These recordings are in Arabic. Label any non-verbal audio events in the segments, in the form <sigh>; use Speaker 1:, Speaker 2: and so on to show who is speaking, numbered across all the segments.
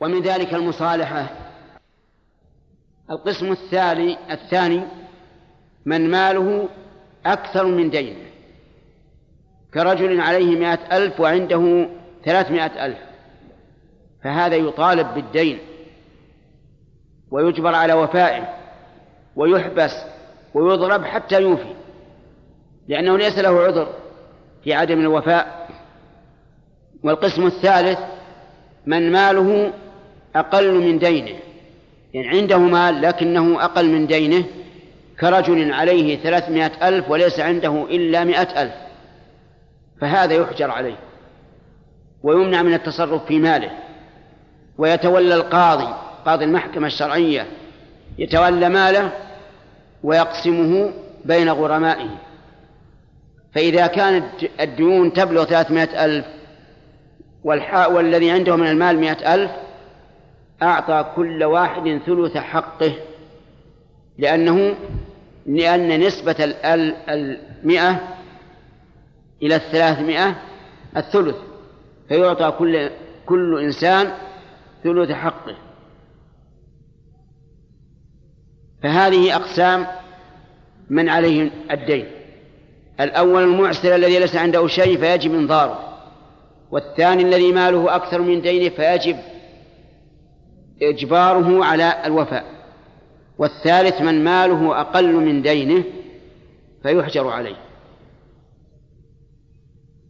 Speaker 1: ومن ذلك المصالحة. القسم الثاني الثاني من ماله أكثر من دينه كرجل عليه مائة ألف وعنده ثلاثمائة ألف. فهذا يطالب بالدين ويجبر على وفائه ويحبس ويضرب حتى يوفي لأنه ليس له عذر في عدم الوفاء. والقسم الثالث من ماله أقل من دينه. يعني عنده مال لكنه أقل من دينه كرجل عليه ثلاثمائة ألف وليس عنده إلا مائة ألف. فهذا يحجر عليه ويمنع من التصرف في ماله. ويتولى القاضي قاضي المحكمة الشرعية يتولى ماله ويقسمه بين غرمائه. فإذا كانت الديون تبلغ ثلاثمائة ألف والذي عنده من المال مائة ألف أعطى كل واحد ثلث حقه لأنه لأن نسبة المئة إلى الثلاثمائة الثلث فيعطى كل كل إنسان ثلث حقه. فهذه أقسام من عليه الدين. الأول المعسر الذي ليس عنده شيء فيجب إنظاره والثاني الذي ماله أكثر من دينه فيجب إجباره على الوفاء والثالث من ماله أقل من دينه فيحجر عليه.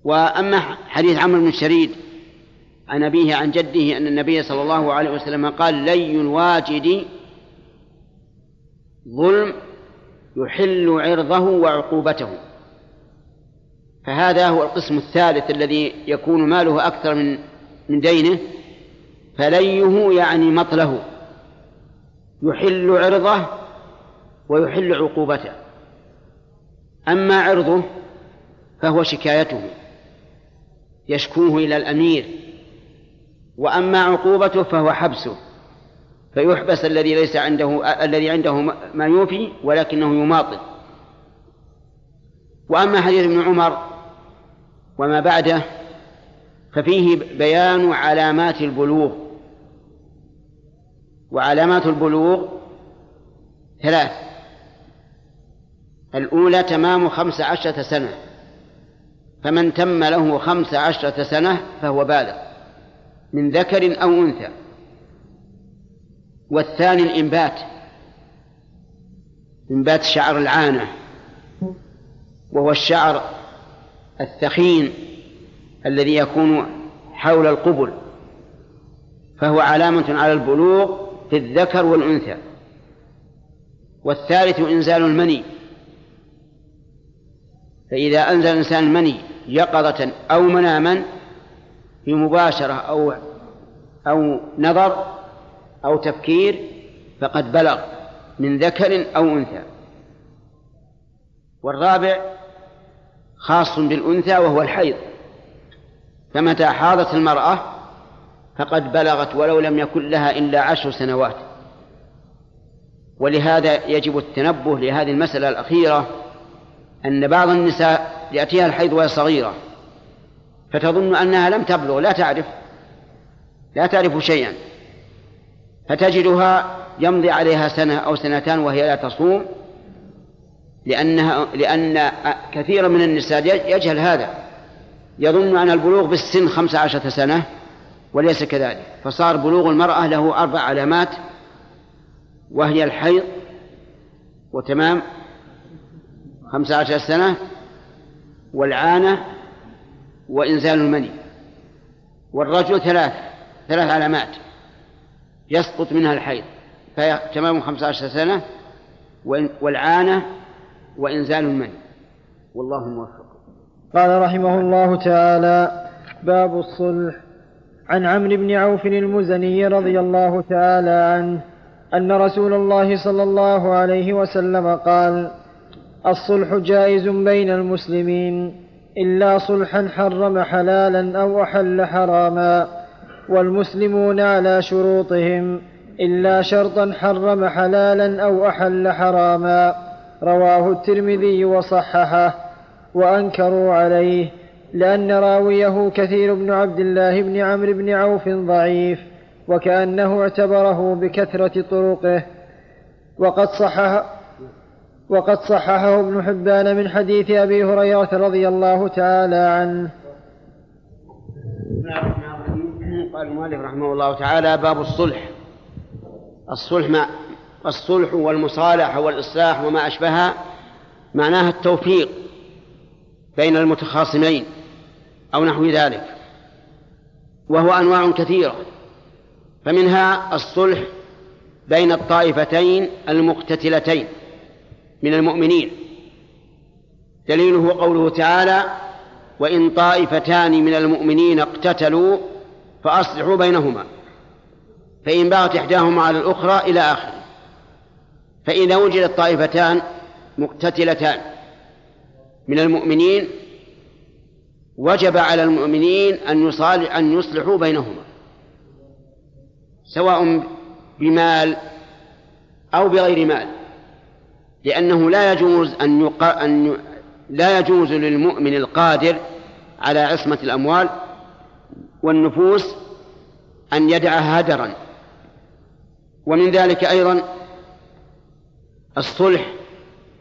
Speaker 1: وأما حديث عمرو بن شريد عن أبيه عن جده أن النبي صلى الله عليه وسلم قال لي الواجد ظلم يحل عرضه وعقوبته. فهذا هو القسم الثالث الذي يكون ماله أكثر من من دينه. فليه يعني مطله؟ يحل عرضه ويحل عقوبته. أما عرضه فهو شكايته يشكوه إلى الأمير. وأما عقوبته فهو حبسه فيحبس الذي ليس عنده الذي عنده ما يوفي ولكنه يماطل. وأما حديث ابن عمر وما بعده ففيه بيان علامات البلوغ. وعلامات البلوغ ثلاث. الأولى تمام خمس عشرة سنة. فمن تم له خمس عشرة سنة فهو بالغ من ذكر أو أنثى. والثاني الإنبات إنبات شعر العانة وهو الشعر الثخين الذي يكون حول القبل فهو علامة على البلوغ في الذكر والأنثى. والثالث إنزال المني. فإذا أنزل الإنسان المني يقظة أو مناما في مباشرة أو أو نظر أو تفكير فقد بلغ من ذكر أو أنثى. والرابع خاص بالأنثى وهو الحيض. فمتى حاضت المرأة فقد بلغت ولو لم يكن لها إلا عشر سنوات. ولهذا يجب التنبه لهذه المسألة الأخيرة أن بعض النساء يأتيها الحيض وهي صغيرة فتظن أنها لم تبلغ لا تعرف لا تعرف شيئا فتجدها يمضي عليها سنة أو سنتان وهي لا تصوم لأنها لأن كثيرا من النساء يجهل هذا يظن أن البلوغ بالسن خمس عشرة سنة وليس كذلك. فصار بلوغ المرأة له أربع علامات وهي الحيض وتمام خمس عشر سنة والعانة وإنزال المني. والرجل ثلاث ثلاث علامات يسقط منها الحيض. فهي تمام خمس عشر سنة والعانة وإنزال المني. والله موفق.
Speaker 2: قال رحمه الله تعالى باب الصلح. عن عمرو بن عوف المزني رضي الله تعالى عنه أن رسول الله صلى الله عليه وسلم قال الصلح جائز بين المسلمين إلا صلحا حرم حلالا أو أحل حراما والمسلمون على شروطهم إلا شرطا حرم حلالا أو أحل حراما رواه الترمذي وصححه وأنكروا عليه لأن راويه كثير بن عبد الله بن عمرو بن عوف ضعيف وكأنه اعتبره بكثرة طرقه. وقد صحح وقد صححه ابن حبان من حديث أبي هريرة رضي الله تعالى عنه.
Speaker 1: قال المؤلف رحمه الله تعالى باب الصلح. الصلح ما الصلح والمصالحة والإصلاح وما أشبهها معناها التوفيق بين المتخاصمين. أو نحو ذلك. وهو أنواع كثيرة. فمنها الصلح بين الطائفتين المقتتلتين من المؤمنين. دليله قوله تعالى وإن طائفتان من المؤمنين اقتتلوا فأصلحوا بينهما. فإن بغت إحداهما على الأخرى إلى آخره. فإذا وجدت طائفتان مقتتلتان من المؤمنين وجب على المؤمنين أن يصالح أن يصلحوا بينهما سواء بمال أو بغير مال لأنه لا يجوز أن, يق... أن لا يجوز للمؤمن القادر على عصمة الأموال والنفوس أن يدعها هدرا. ومن ذلك أيضا الصلح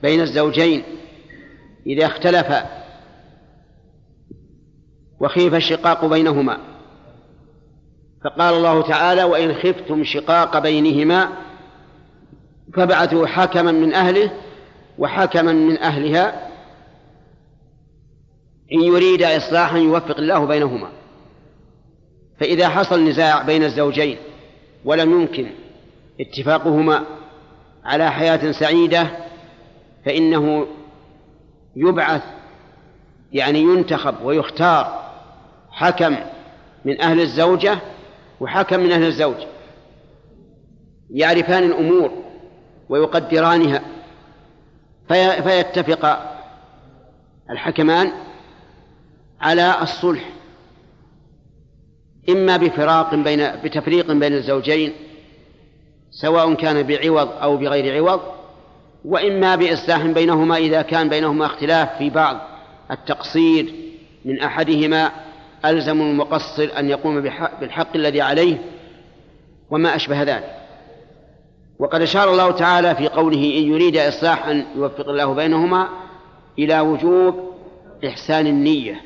Speaker 1: بين الزوجين إذا اختلفا. وخيف الشقاق بينهما. فقال الله تعالى وإن خفتم شقاق بينهما فابعثوا حكما من أهله وحكما من أهلها إن يريد إصلاحا يوفق الله بينهما. فإذا حصل نزاع بين الزوجين ولم يمكن اتفاقهما على حياة سعيدة فإنه يبعث يعني ينتخب ويختار حكم من أهل الزوجة وحكم من أهل الزوج. يعرفان الأمور ويقدرانها. في فيتفق الحكمان على الصلح. إما بفراق بين بتفريق بين الزوجين سواء كان بعوض أو بغير عوض وإما بإصلاح بينهما إذا كان بينهما اختلاف في بعض التقصير من أحدهما ألزم المقصر أن يقوم بالحق الذي عليه وما أشبه ذلك. وقد أشار الله تعالى في قوله إن يريد إصلاحا يوفق الله بينهما إلى وجوب إحسان النية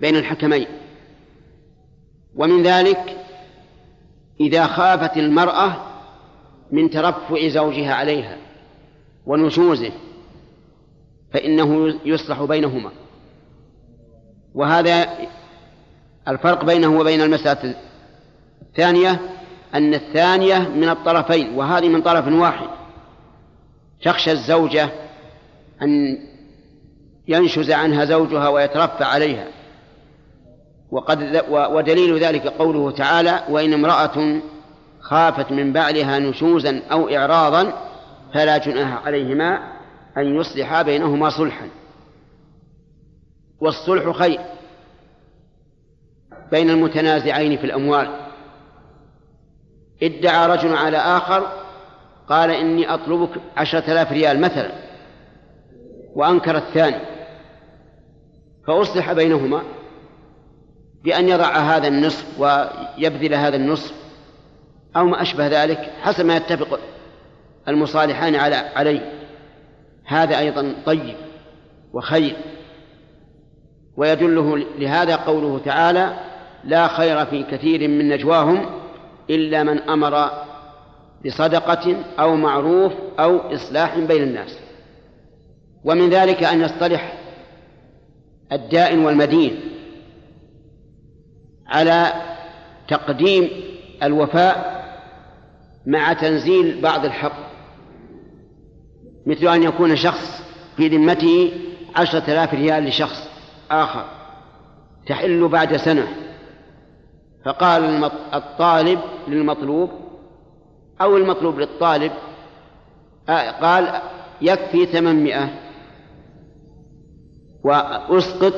Speaker 1: بين الحكمين. ومن ذلك إذا خافت المرأة من ترفع زوجها عليها ونشوزه فإنه يصلح بينهما. وهذا الفرق بينه وبين المسألة الثانية أن الثانية من الطرفين وهذه من طرف واحد. تخشى الزوجة أن ينشز عنها زوجها ويترفع عليها. وقد ودليل ذلك قوله تعالى وإن امرأة خافت من بعلها نشوزا أو إعراضا فلا جناح عليهما أن يصلحا بينهما صلحا. والصلح خير بين المتنازعين في الأموال. ادعى رجل على آخر قال إني أطلبك عشرة آلاف ريال مثلا وأنكر الثاني. فأصلح بينهما بأن يضع هذا النصف ويبذل هذا النصف أو ما أشبه ذلك حسب ما يتفق المصالحان على عليه. هذا أيضا طيب وخير. ويدله لهذا قوله تعالى لا خير في كثير من نجواهم إلا من أمر بصدقة أو معروف أو إصلاح بين الناس. ومن ذلك أن يصطلح الدائن والمدين على تقديم الوفاء مع تنزيل بعض الحق مثل أن يكون شخص في ذمته عشرة آلاف ريال لشخص. آخر تحل بعد سنة. فقال الطالب للمطلوب أو المطلوب للطالب آه، قال يكفي ثمانمائة وأسقط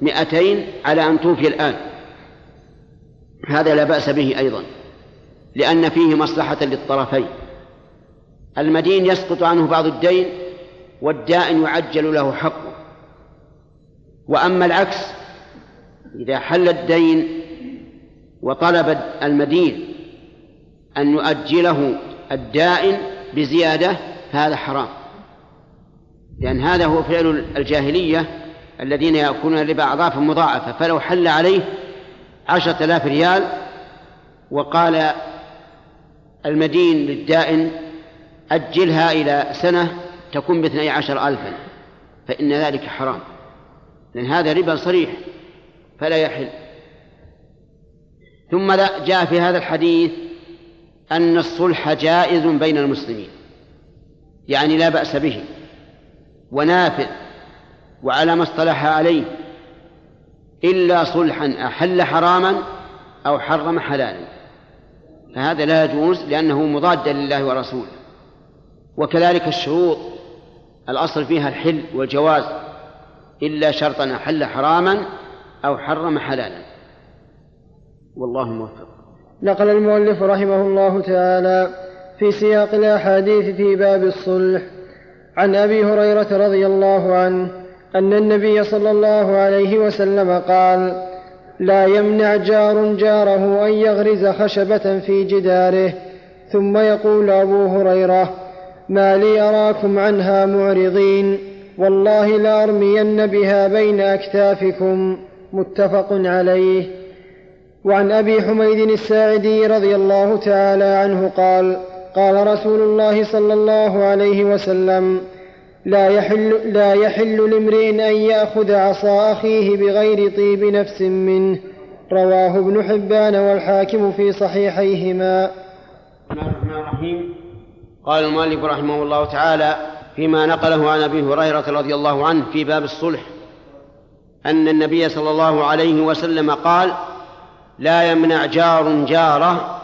Speaker 1: مئتين على أن توفي الآن. هذا لا بأس به أيضا لأن فيه مصلحة للطرفين. المدين يسقط عنه بعض الدين والدائن يعجل له حقه. وأما العكس إذا حل الدين وطلب المدين أن يؤجله الدائن بزيادة فهذا حرام. لأن هذا هو فعل الجاهلية الذين يأكلون الربا أضعافا مضاعفة. فلو حل عليه عشرة آلاف ريال وقال المدين للدائن أجلها إلى سنة تكون باثني عشر ألفا فإن ذلك حرام. لأن هذا ربا صريح فلا يحل. ثم جاء في هذا الحديث أن الصلح جائز بين المسلمين يعني لا بأس به ونافذ وعلى ما اصطلح عليه إلا صلحا أحل حراما أو حرم حلالا. فهذا لا يجوز لأنه مضاد لله ورسوله. وكذلك الشروط الأصل فيها الحل والجواز. إلا شرطا أحل حراما أو حرم حلالا. والله موفق.
Speaker 2: نقل المؤلف رحمه الله تعالى في سياق الأحاديث في باب الصلح عن أبي هريرة رضي الله عنه أن النبي صلى الله عليه وسلم قال لا يمنع جار جاره أن يغرز خشبة في جداره ثم يقول أبو هريرة ما لي أراكم عنها معرضين والله لأرمين بها بين أكتافكم متفق عليه. وعن أبي حميد الساعدي رضي الله تعالى عنه قال قال رسول الله صلى الله عليه وسلم لا يحل, لا يحل لامرئ أن يأخذ عصا أخيه بغير طيب نفس منه. رواه ابن حبان والحاكم في صحيحيهما.
Speaker 1: بسم الله الرحمن الرحيم. قال المؤلف رحمه الله تعالى فيما نقله عن أبي هريرة رضي الله عنه في باب الصلح أن النبي صلى الله عليه وسلم قال لا يمنع جار جاره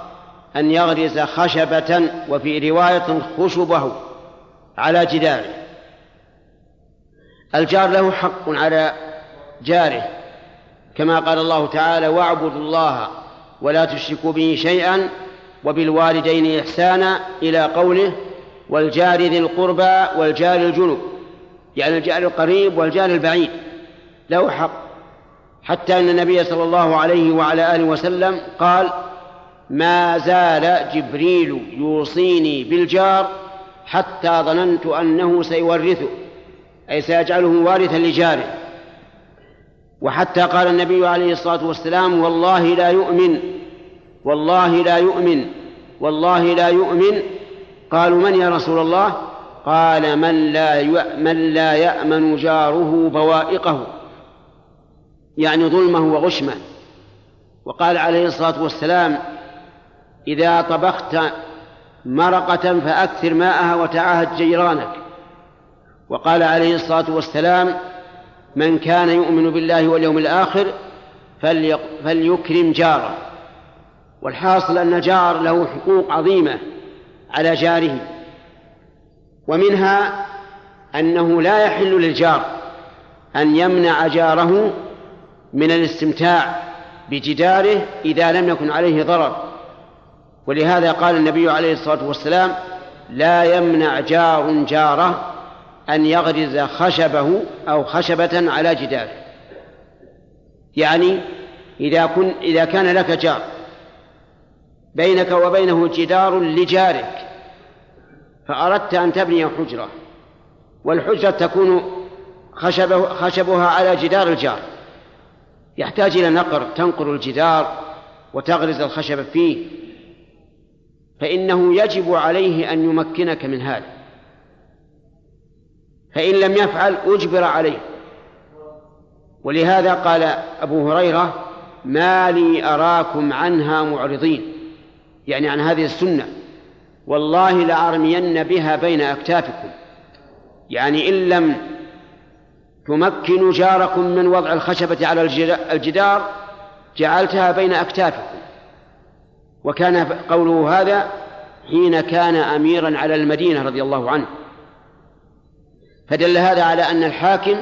Speaker 1: أن يغرز خشبة وفي رواية خشبه على جداره. الجار له حق على جاره كما قال الله تعالى واعبدوا الله ولا تشركوا به شيئا وبالوالدين إحسانا إلى قوله والجار ذي القربى والجار الجنب يعني الجار القريب والجار البعيد له حق. حتى أن النبي صلى الله عليه وعلى آله وسلم قال ما زال جبريل يوصيني بالجار حتى ظننت أنه سيورثه أي سيجعله وارثا لجاره. وحتى قال النبي عليه الصلاة والسلام والله لا يؤمن والله لا يؤمن والله لا يؤمن قالوا من يا رسول الله؟ قال من لا من لا يأمن جاره بوائقه. يعني ظلمه وغشمه. وقال عليه الصلاة والسلام إذا طبخت مرقة فأكثر ماءها وتعاهد جيرانك. وقال عليه الصلاة والسلام من كان يؤمن بالله واليوم الآخر فليكرم جاره. والحاصل أن الجار له حقوق عظيمة. على جاره ومنها أنه لا يحل للجار أن يمنع جاره من الاستمتاع بجداره إذا لم يكن عليه ضرر. ولهذا قال النبي عليه الصلاة والسلام لا يمنع جار جاره أن يغرز خشبه أو خشبة على جداره. يعني إذا, كن إذا كان لك جار بينك وبينه جدار لجارك فأردت أن تبني حجرة والحجرة تكون خشبه خشبها على جدار الجار. يحتاج إلى نقر تنقر الجدار وتغرز الخشب فيه فإنه يجب عليه أن يمكنك من هذا. فإن لم يفعل أجبر عليه. ولهذا قال أبو هريرة ما لي أراكم عنها معرضين. يعني عن هذه السنة. والله لأرمين بها بين أكتافكم. يعني إن لم تمكنوا جاركم من وضع الخشبة على الجدار جعلتها بين أكتافكم. وكان قوله هذا حين كان أميرا على المدينة رضي الله عنه. فدل هذا على أن الحاكم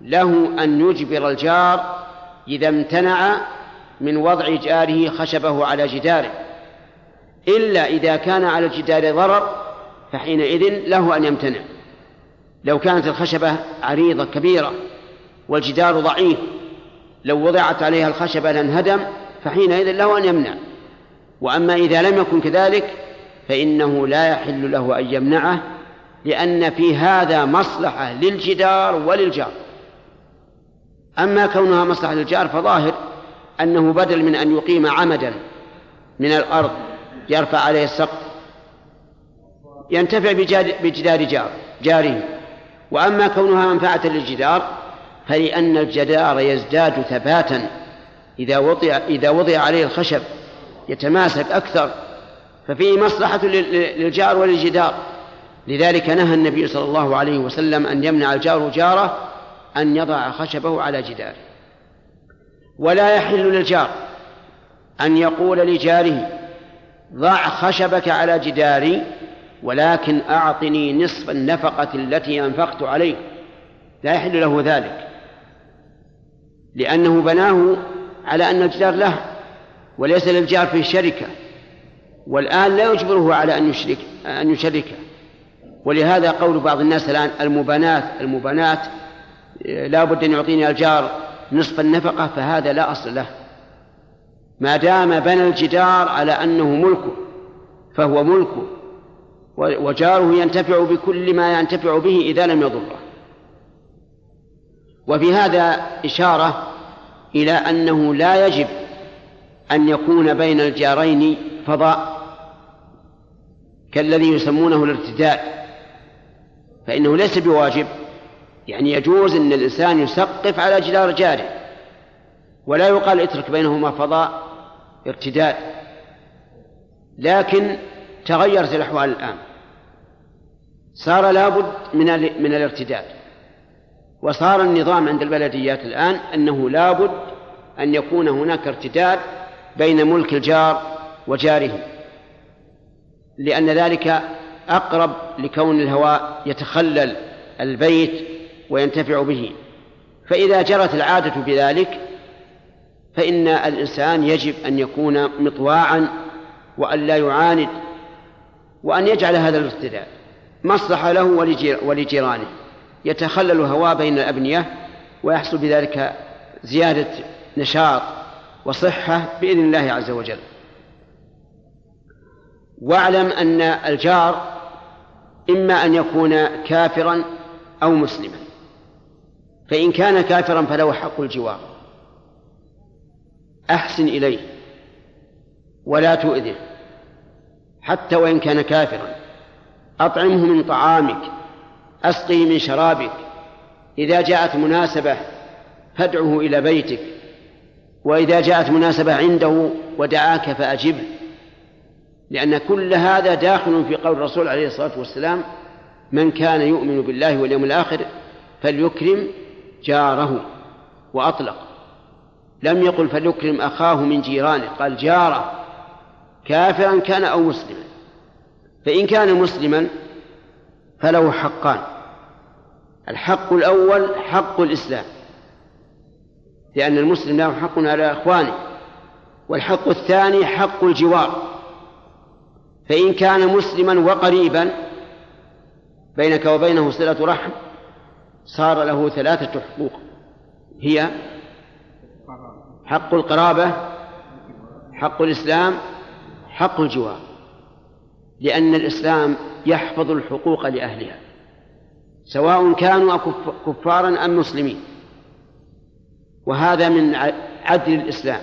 Speaker 1: له أن يجبر الجار إذا امتنع من وضع جاره خشبه على جداره. إلا إذا كان على الجدار ضرر فحينئذ له أن يمتنع. لو كانت الخشبة عريضة كبيرة والجدار ضعيف لو وضعت عليها الخشبة لانهدم فحينئذ له أن يمنع. وأما إذا لم يكن كذلك فإنه لا يحل له أن يمنعه لأن في هذا مصلحة للجدار وللجار. أما كونها مصلحة للجار فظاهر أنه بدل من أن يقيم عمدا من الأرض يرفع عليه السقف ينتفع بجدار جار جاره. وأما كونها منفعة للجدار فلأن الجدار يزداد ثباتا. إذا وضع إذا وضع عليه الخشب يتماسك أكثر ففيه مصلحة للجار وللجدار. لذلك نهى النبي صلى الله عليه وسلم أن يمنع الجار جاره أن يضع خشبه على جداره. ولا يحل للجار أن يقول لجاره ضع خشبك على جداري ولكن أعطني نصف النفقة التي أنفقت عليه. لا يحل له ذلك. لأنه بناه على أن الجدار له وليس للجار في شركة. والآن لا يجبره على أن يشرك أن يشركه ولهذا قول بعض الناس الآن المبانات المبانات لا بد أن يعطيني الجار نصف النفقة فهذا لا أصل له. ما دام بنى الجدار على أنه ملكه فهو ملكه وجاره ينتفع بكل ما ينتفع به إذا لم يضره. وفي هذا إشارة إلى أنه لا يجب أن يكون بين الجارين فضاء كالذي يسمونه الارتداء فإنه ليس بواجب. يعني يجوز أن الإنسان يسقف على جدار جاره ولا يقال اترك بينهما فضاء ارتداد. لكن تغيرت الأحوال الآن. صار لابد من من الارتداد. وصار النظام عند البلديات الآن أنه لابد أن يكون هناك ارتداد بين ملك الجار وجاره لأن ذلك أقرب لكون الهواء يتخلل البيت وينتفع به. فإذا جرت العادة بذلك فإن الإنسان يجب أن يكون مطواعا وأن لا يعاند وأن يجعل هذا الارتداد مصلحة له ولجيرانه. يتخلل هواء بين الأبنية ويحصل بذلك زيادة نشاط وصحة بإذن الله عز وجل. واعلم أن الجار إما أن يكون كافرا أو مسلما. فإن كان كافرا فله حق الجوار. أحسن إليه ولا تؤذه حتى وإن كان كافرا. أطعمه من طعامك أسقه من شرابك. إذا جاءت مناسبة فادعه إلى بيتك. وإذا جاءت مناسبة عنده ودعاك فأجبه. لأن كل هذا داخل في قول الرسول عليه الصلاة والسلام من كان يؤمن بالله واليوم الآخر فليكرم جاره. وأطلق. لم يقل فليكرم أخاه من جيرانه قال جارة كافرا كان أو مسلما. فإن كان مسلما فله حقان. الحق الأول حق الإسلام لأن المسلم له حق على إخوانه والحق الثاني حق الجوار. فإن كان مسلما وقريبا بينك وبينه صلة رحم صار له ثلاثة حقوق هي حق القرابة حق الإسلام حق الجوار لأن الإسلام يحفظ الحقوق لأهلها سواء كانوا كفارا أم مسلمين. وهذا من عدل الإسلام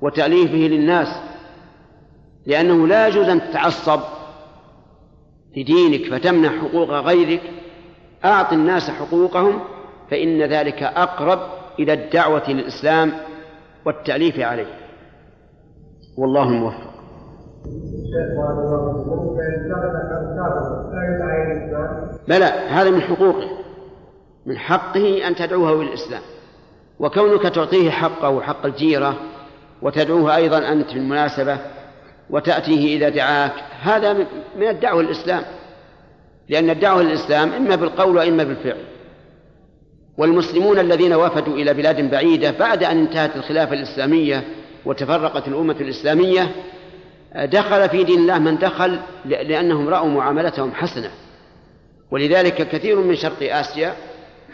Speaker 1: وتأليفه للناس لأنه لا يجوز أن تتعصب لدينك فتمنع حقوق غيرك. أعط الناس حقوقهم فإن ذلك أقرب إلى الدعوة للإسلام والتأليف عليه. والله الموفق بلى هذا من حقوقه من حقه أن تدعوه إلى الإسلام وكونك تعطيه حقه وحق الجيرة وتدعوه أيضا أنت في المناسبة وتأتيه إذا دعاك هذا من الدعوة للإسلام. لأن الدعوة للإسلام إما بالقول وإما بالفعل. والمسلمون الذين وفدوا إلى بلاد بعيدة بعد أن انتهت الخلافة الإسلامية وتفرقت الأمة الإسلامية دخل في دين الله من دخل لأنهم رأوا معاملتهم حسنة. ولذلك كثير من شرق آسيا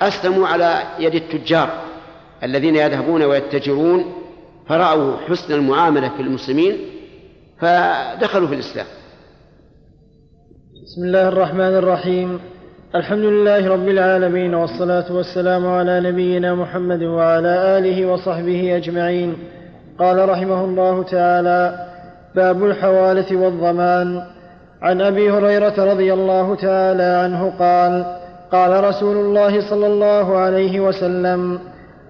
Speaker 1: أسلموا على يد التجار الذين يذهبون ويتجرون فرأوا حسن المعاملة في المسلمين فدخلوا في الإسلام.
Speaker 2: بسم الله الرحمن الرحيم. الحمد لله رب العالمين والصلاة والسلام على نبينا محمد وعلى آله وصحبه أجمعين. قال رحمه الله تعالى باب الحوالة والضمان. عن أبي هريرة رضي الله تعالى عنه قال قال رسول الله صلى الله عليه وسلم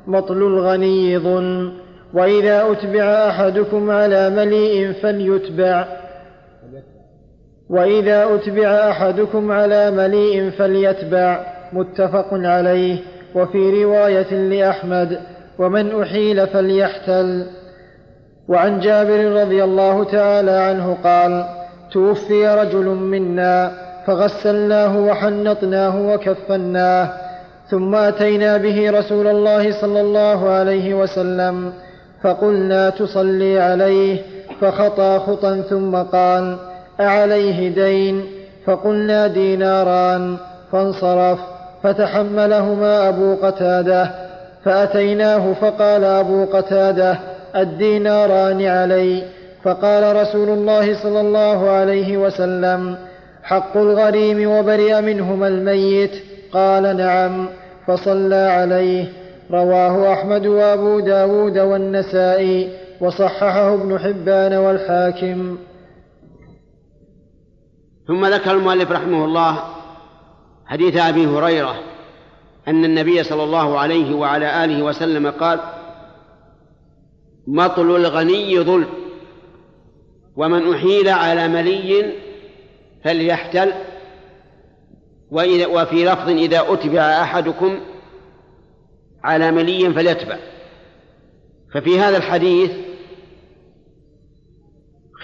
Speaker 2: مطل الغني ظلم وإذا أتبع أحدكم على مليء فليتبع. وإذا أتبع أحدكم على مليء فليتبع متفق عليه وفي رواية لأحمد ومن أحيل فليحتل. وعن جابر رضي الله تعالى عنه قال توفي رجل منا فغسلناه وحنطناه وكفناه ثم أتينا به رسول الله صلى الله عليه وسلم فقلنا تصلي عليه فخطى خطا ثم قال أعليه دين فقلنا ديناران فانصرف فتحملهما أبو قتادة فأتيناه فقال أبو قتادة الديناران علي فقال رسول الله صلى الله عليه وسلم حق الغريم وبرئ منهما الميت قال نعم فصلى عليه. رواه أحمد وأبو داود والنسائي وصححه ابن حبان والحاكم.
Speaker 1: ثم ذكر المؤلف رحمه الله حديث أبي هريرة أن النبي صلى الله عليه وعلى آله وسلم قال مطل الغني ظلم ومن أحيل على ملي فليحتل وإذا وفي لفظ إذا أتبع أحدكم على ملي فليتبع. ففي هذا الحديث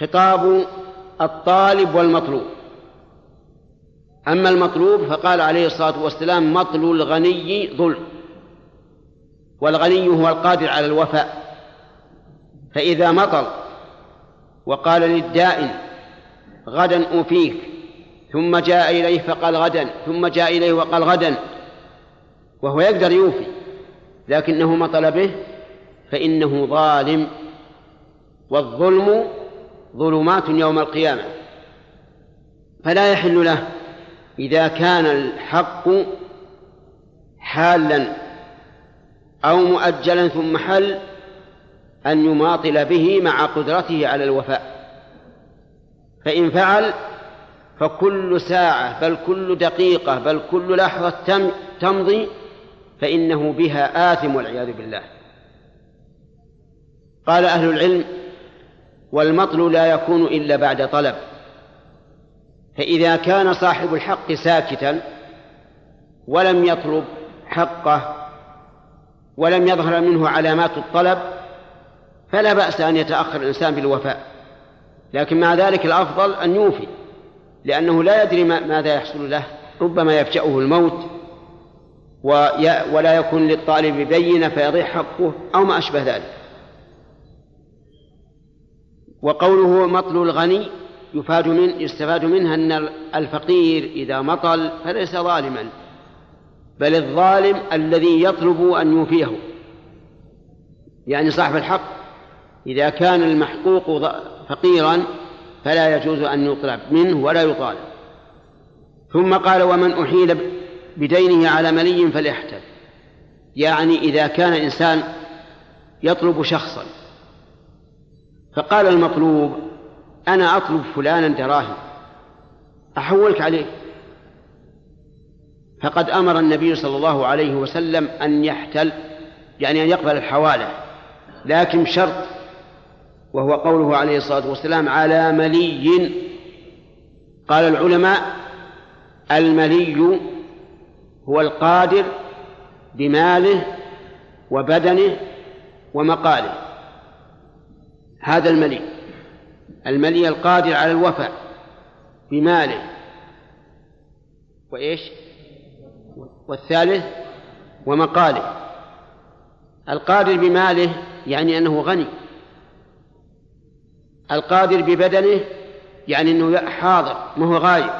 Speaker 1: خطاب الطالب والمطلوب. أما المطلوب فقال عليه الصلاة والسلام مطل الغني ظلم والغني هو القادر على الوفاء فإذا مطل وقال للدائن غدا أوفيك ثم جاء إليه فقال غدا ثم جاء إليه وقال غدا وهو يقدر يوفي لكنه مطل به فإنه ظالم والظلم ظلمات يوم القيامة فلا يحل له إذا كان الحق حالا أو مؤجلا ثم حل أن يماطل به مع قدرته على الوفاء. فإن فعل فكل ساعة بل كل دقيقة بل كل لحظة تمضي فإنه بها آثم والعياذ بالله. قال أهل العلم والمطل لا يكون إلا بعد طلب. فإذا كان صاحب الحق ساكتا ولم يطلب حقه ولم يظهر منه علامات الطلب فلا بأس أن يتأخر الإنسان بالوفاء. لكن مع ذلك الأفضل أن يوفي لأنه لا يدري ماذا يحصل له ربما يفجأه الموت ولا يكون للطالب بينة فيضيع حقه أو ما أشبه ذلك. وقوله مطل الغني يفاد من يستفاد منها أن الفقير إذا مطل فليس ظالما بل الظالم الذي يطلب أن يوفيه. يعني صاحب الحق إذا كان المحقوق فقيرا فلا يجوز أن يطلب منه ولا يطالب. ثم قال ومن أحيل بدينه على ملي فليحتل. يعني إذا كان إنسان يطلب شخصا. فقال المطلوب أنا أطلب فلانا دراهم. أحولك عليه. فقد أمر النبي صلى الله عليه وسلم أن يحتل يعني أن يقبل الحوالة لكن بشرط وهو قوله عليه الصلاة والسلام على ملي. قال العلماء الملي هو القادر بماله وبدنه ومقاله. هذا الملي. الملي القادر على الوفاء بماله. وإيش؟ والثالث ومقاله. القادر بماله يعني أنه غني. القادر ببدنه يعني أنه حاضر ما هو غايب.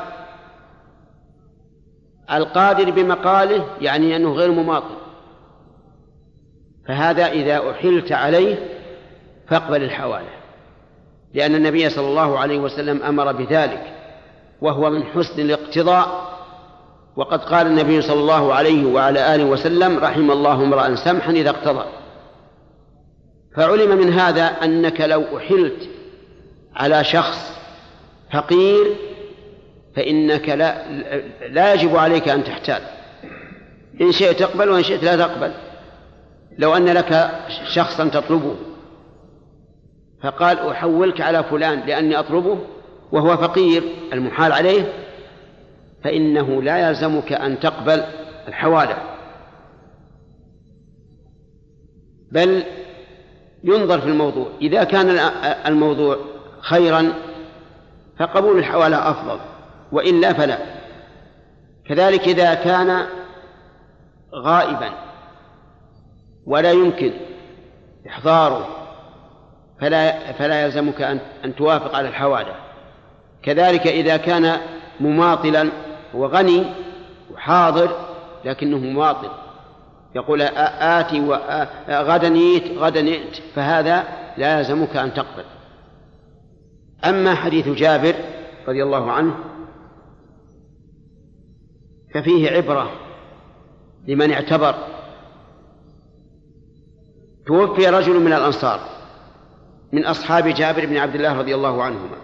Speaker 1: القادر بمقاله يعني أنه غير مماطل. فهذا إذا أحلت عليه فاقبل الحوالة لأن النبي صلى الله عليه وسلم أمر بذلك وهو من حسن الاقتضاء. وقد قال النبي صلى الله عليه وعلى آله وسلم رحم الله امرأ سمحا إذا اقتضى. فعلم من هذا أنك لو أحلت على شخص فقير فإنك لا, لا يجب عليك أن تحتال. إن شئت تقبل وإن شئت لا تقبل. لو أن لك شخصا تطلبه. فقال أحولك على فلان لأني أطلبه وهو فقير المحال عليه فإنه لا يلزمك أن تقبل الحوالة بل ينظر في الموضوع إذا كان الموضوع خيرا فقبول الحوالة أفضل وإلا فلا. كذلك إذا كان غائبا ولا يمكن إحضاره فلا فلا يلزمك أن أن توافق على الحوادث. كذلك إذا كان مماطلا وغني وحاضر لكنه مماطل. يقول آتي غدا نيت غدا نيت فهذا لا يلزمك أن تقبل. أما حديث جابر رضي الله عنه ففيه عبرة لمن اعتبر. توفي رجل من الأنصار. من أصحاب جابر بن عبد الله رضي الله عنهما.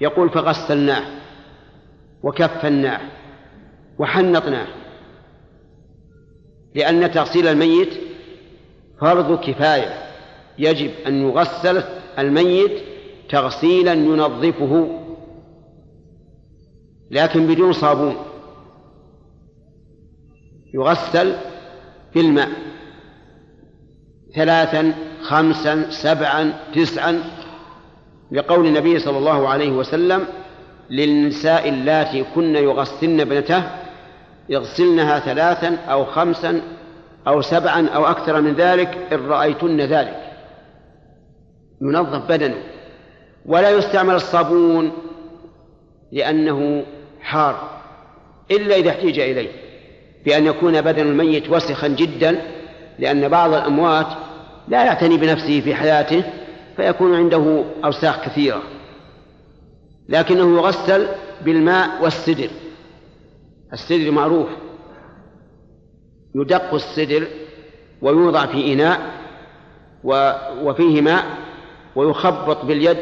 Speaker 1: يقول فغسلناه وكفناه وحنطناه لأن تغسيل الميت فرض كفاية. يجب أن يغسل الميت تغسيلا ينظفه لكن بدون صابون. يغسل بالماء ثلاثا خمسا سبعا تسعا لقول النبي صلى الله عليه وسلم للنساء اللاتي كن يغسلن ابنته يغسلنها ثلاثا أو خمسا أو سبعا أو أكثر من ذلك إن رأيتن ذلك. ينظف بدنه. ولا يستعمل الصابون لأنه حار إلا إذا احتيج إليه بأن يكون بدن الميت وسخا جدا لأن بعض الأموات لا يعتني بنفسه في حياته فيكون عنده أوساخ كثيرة. لكنه يغسل بالماء والسدر. السدر معروف. يدق السدر ويوضع في إناء وفيه ماء ويخبط باليد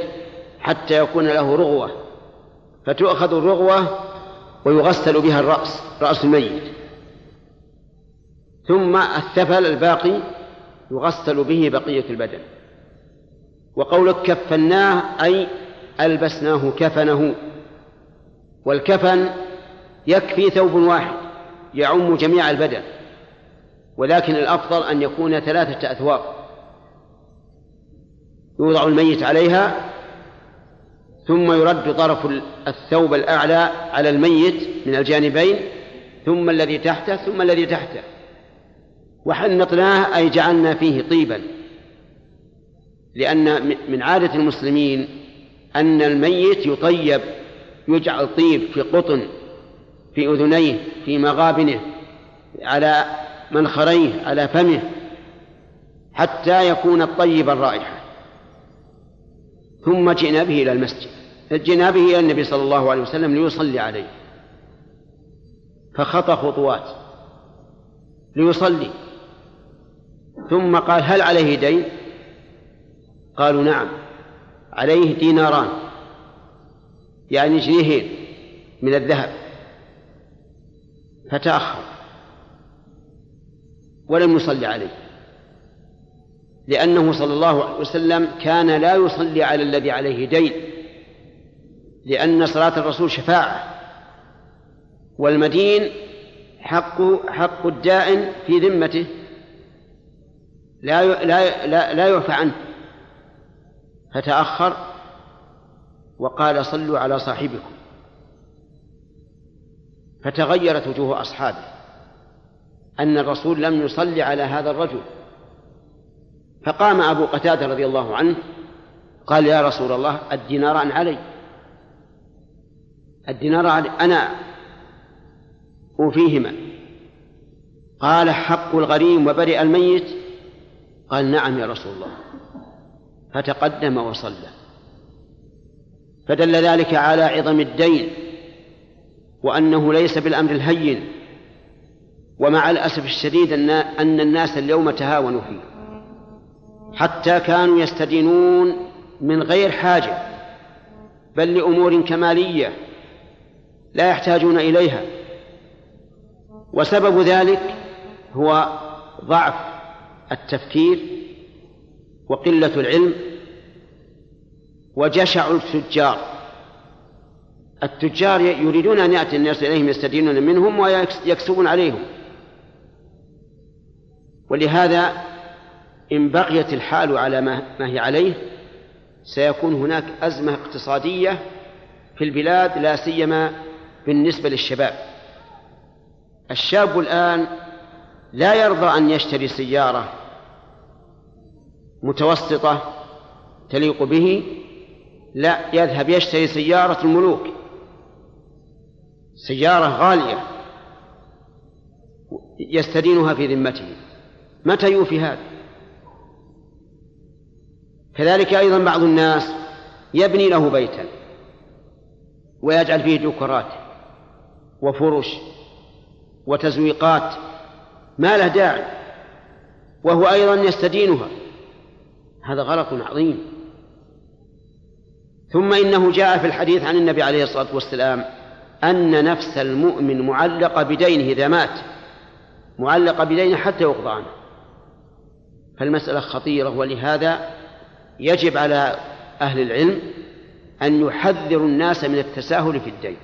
Speaker 1: حتى يكون له رغوة. فتؤخذ الرغوة ويغسل بها الرأس رأس الميت. ثم الثفل الباقي يغسل به بقية البدن. وقولك كفناه أي ألبسناه كفنه. والكفن يكفي ثوب واحد يعم جميع البدن. ولكن الأفضل أن يكون ثلاثة أثواب. يوضع الميت عليها ثم يرد طرف الثوب الأعلى على الميت من الجانبين ثم الذي تحته ثم الذي تحته. وحنطناه أي جعلنا فيه طيبا. لأن من عادة المسلمين أن الميت يطيب يجعل طيب في قطن في أذنيه في مغابنه على منخريه على فمه حتى يكون الطيب الرائحة ثم جئنا به إلى المسجد. جئنا به إلى النبي صلى الله عليه وسلم ليصلي عليه. فخطى خطوات ليصلي. ثم قال هل عليه دين؟ قالوا نعم. عليه ديناران. يعني جنيهين من الذهب. فتأخر. ولم يصلي عليه. لأنه صلى الله عليه وسلم كان لا يصلي على الذي عليه دين. لأن صلاة الرسول شفاعة. والمدين حق حق الدائن في ذمته. لا لا لا, لا يعفى عنه. فتأخر وقال صلوا على صاحبكم. فتغيرت وجوه أصحابه. أن الرسول لم يصلي على هذا الرجل. فقام أبو قتادة رضي الله عنه قال يا رسول الله الديناران علي. الدينار علي أنا أوفيهما. قال حق الغريم وبرئ الميت قال نعم يا رسول الله. فتقدم وصلى. فدل ذلك على عظم الدين وأنه ليس بالأمر الهين ومع الأسف الشديد أن الناس اليوم تهاونوا فيه. حتى كانوا يستدينون من غير حاجة بل لأمور كمالية لا يحتاجون إليها. وسبب ذلك هو ضعف التفكير وقلة العلم وجشع التجار. التجار يريدون أن يأتي الناس إليهم يستدينون منهم ويكسبون عليهم. ولهذا إن بقيت الحال على ما هي عليه سيكون هناك أزمة اقتصادية في البلاد لا سيما بالنسبة للشباب. الشاب الآن لا يرضى أن يشتري سيارة متوسطة تليق به لا يذهب يشتري سيارة الملوك. سيارة غالية يستدينها في ذمته. متى يوفي هذا؟ كذلك أيضا بعض الناس يبني له بيتا ويجعل فيه ديكورات وفرش وتزويقات ما له داعي وهو أيضا يستدينها. هذا غلط عظيم. ثم إنه جاء في الحديث عن النبي عليه الصلاة والسلام أن نفس المؤمن معلقة بدينه إذا مات معلقة بدينه حتى يقضى عنه. فالمسألة خطيرة ولهذا يجب على أهل العلم أن يحذروا الناس من التساهل في الدين.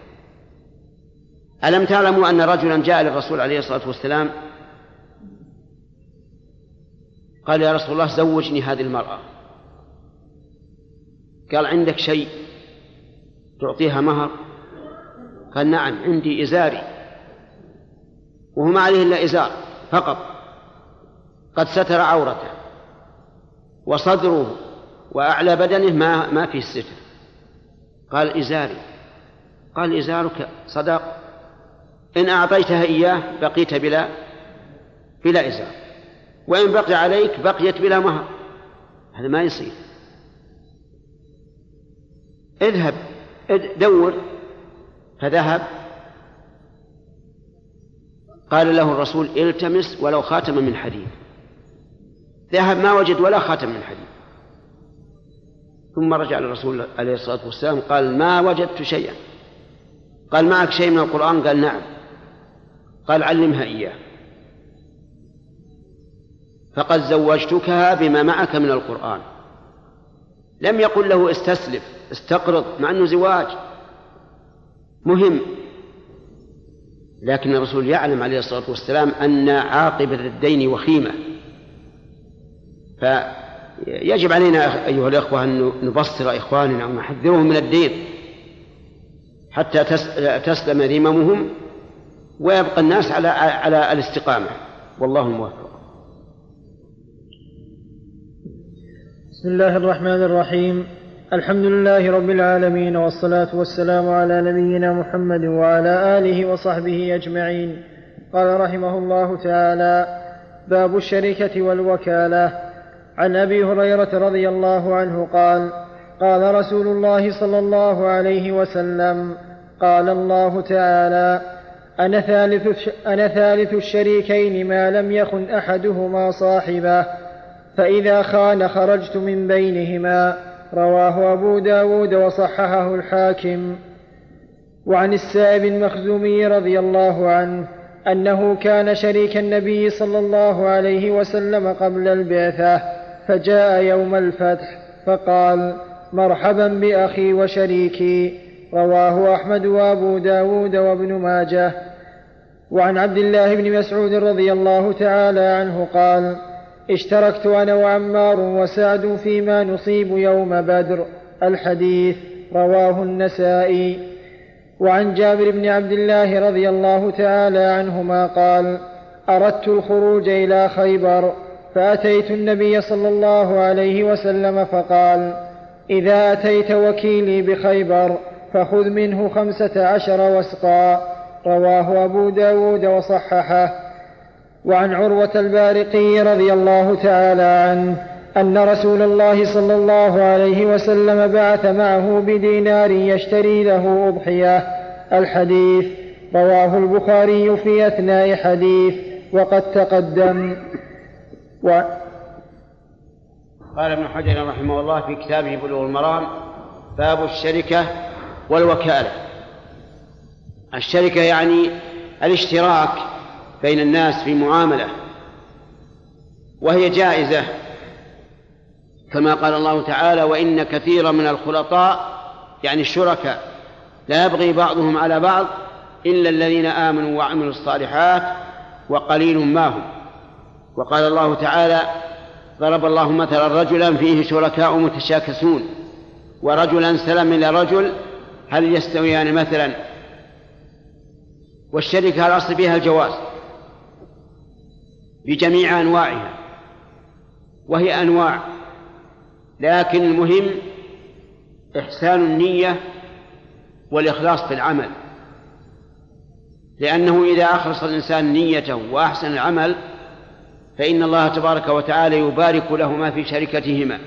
Speaker 1: ألم تعلموا أن رجلا جاء للرسول عليه الصلاة والسلام قال يا رسول الله زوجني هذه المرأة. قال عندك شيء تعطيها مهر؟ قال نعم عندي إزاري. وهو ما عليه إلا إزار فقط. قد ستر عورته. وصدره وأعلى بدنه ما ما فيه الستر قال إزاري. قال إزارك صدق إن أعطيتها إياه بقيت بلا بلا إزار. وإن بقي عليك بقيت بلا مهر. هذا ما يصير. اذهب دور. فذهب. قال له الرسول التمس ولو خاتما من حديد. ذهب ما وجد ولا خاتم من حديد. ثم رجع للرسول عليه الصلاة والسلام قال ما وجدت شيئا. قال معك شيء من القرآن؟ قال نعم. قال علمها إياه. فقد زوجتكها بما معك من القرآن. لم يقل له استسلف استقرض مع أنه زواج. مهم. لكن الرسول يعلم عليه الصلاة والسلام أن عاقبة الدين وخيمة. فيجب علينا أيها الأخوة أن نبصر إخواننا ونحذرهم من الدين حتى تسلم ذممهم ويبقى الناس على على الاستقامة. والله الموفق.
Speaker 2: بسم الله الرحمن الرحيم. الحمد لله رب العالمين والصلاة والسلام على نبينا محمد وعلى آله وصحبه أجمعين. قال رحمه الله تعالى باب الشركة والوكالة. عن أبي هريرة رضي الله عنه قال قال رسول الله صلى الله عليه وسلم قال الله تعالى أنا ثالث, أنا ثالث الشريكين ما لم يخن أحدهما صاحبه. فإذا خان خرجت من بينهما رواه أبو داود وصححه الحاكم. وعن السائب المخزومي رضي الله عنه أنه كان شريك النبي صلى الله عليه وسلم قبل البعثة فجاء يوم الفتح فقال مرحبا بأخي وشريكي رواه أحمد وأبو داود وابن ماجه. وعن عبد الله بن مسعود رضي الله تعالى عنه قال اشتركت أنا وعمار وسعد فيما نصيب يوم بدر. الحديث رواه النسائي. وعن جابر بن عبد الله رضي الله تعالى عنهما قال أردت الخروج إلى خيبر فأتيت النبي صلى الله عليه وسلم فقال إذا أتيت وكيلي بخيبر فخذ منه خمسة عشر وسقا. رواه أبو داود وصححه. وعن عروة البارقي رضي الله تعالى عنه أن رسول الله صلى الله عليه وسلم بعث معه بدينار يشتري له أضحية. الحديث رواه البخاري في أثناء حديث وقد تقدم. و
Speaker 1: قال ابن حجر رحمه الله في كتابه بلوغ المرام باب الشركة والوكالة. الشركة يعني الاشتراك بين الناس في معاملة وهي جائزة كما قال الله تعالى وإن كثيرا من الخلطاء يعني الشركاء لا يبغي بعضهم على بعض إلا الذين آمنوا وعملوا الصالحات وقليل ما هم. وقال الله تعالى ضرب الله مثلا رجلا فيه شركاء متشاكسون ورجلا سلم إلى رجل هل يستويان مثلا؟ والشركة الأصل فيها الجواز. بجميع أنواعها. وهي أنواع. لكن المهم إحسان النية والإخلاص في العمل. لأنه إذا أخلص الإنسان نيته وأحسن العمل فإن الله تبارك وتعالى يبارك لهما في شركتهما.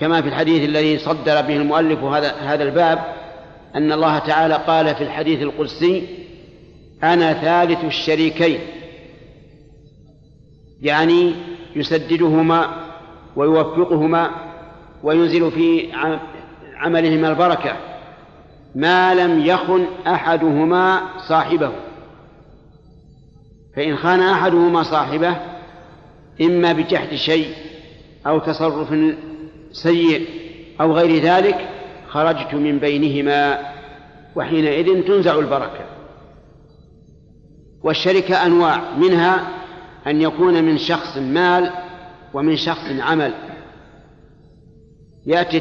Speaker 1: كما في الحديث الذي صدر به المؤلف هذا هذا الباب أن الله تعالى قال في الحديث القدسي أنا ثالث الشريكين. يعني يسددهما ويوفقهما وينزل في عملهما البركة. ما لم يخن أحدهما صاحبه. فإن خان أحدهما صاحبه إما بجحد شيء أو تصرف سيء أو غير ذلك خرجت من بينهما وحينئذ تنزع البركة. والشركة أنواع منها أن يكون من شخص مال ومن شخص عمل. يأتي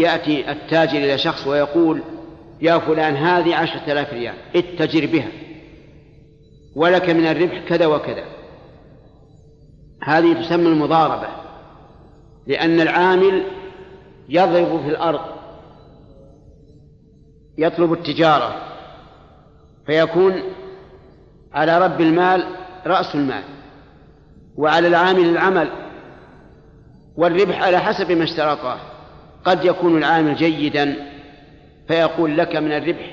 Speaker 1: يأتي التاجر إلى شخص ويقول يا فلان هذه عشرة آلاف ريال اتجر بها ولك من الربح كذا وكذا. هذه تسمى المضاربة لأن العامل يضرب في الأرض يطلب التجارة فيكون على رب المال رأس المال. وعلى العامل العمل والربح على حسب ما اشترطاه قد يكون العامل جيدا فيقول لك من الربح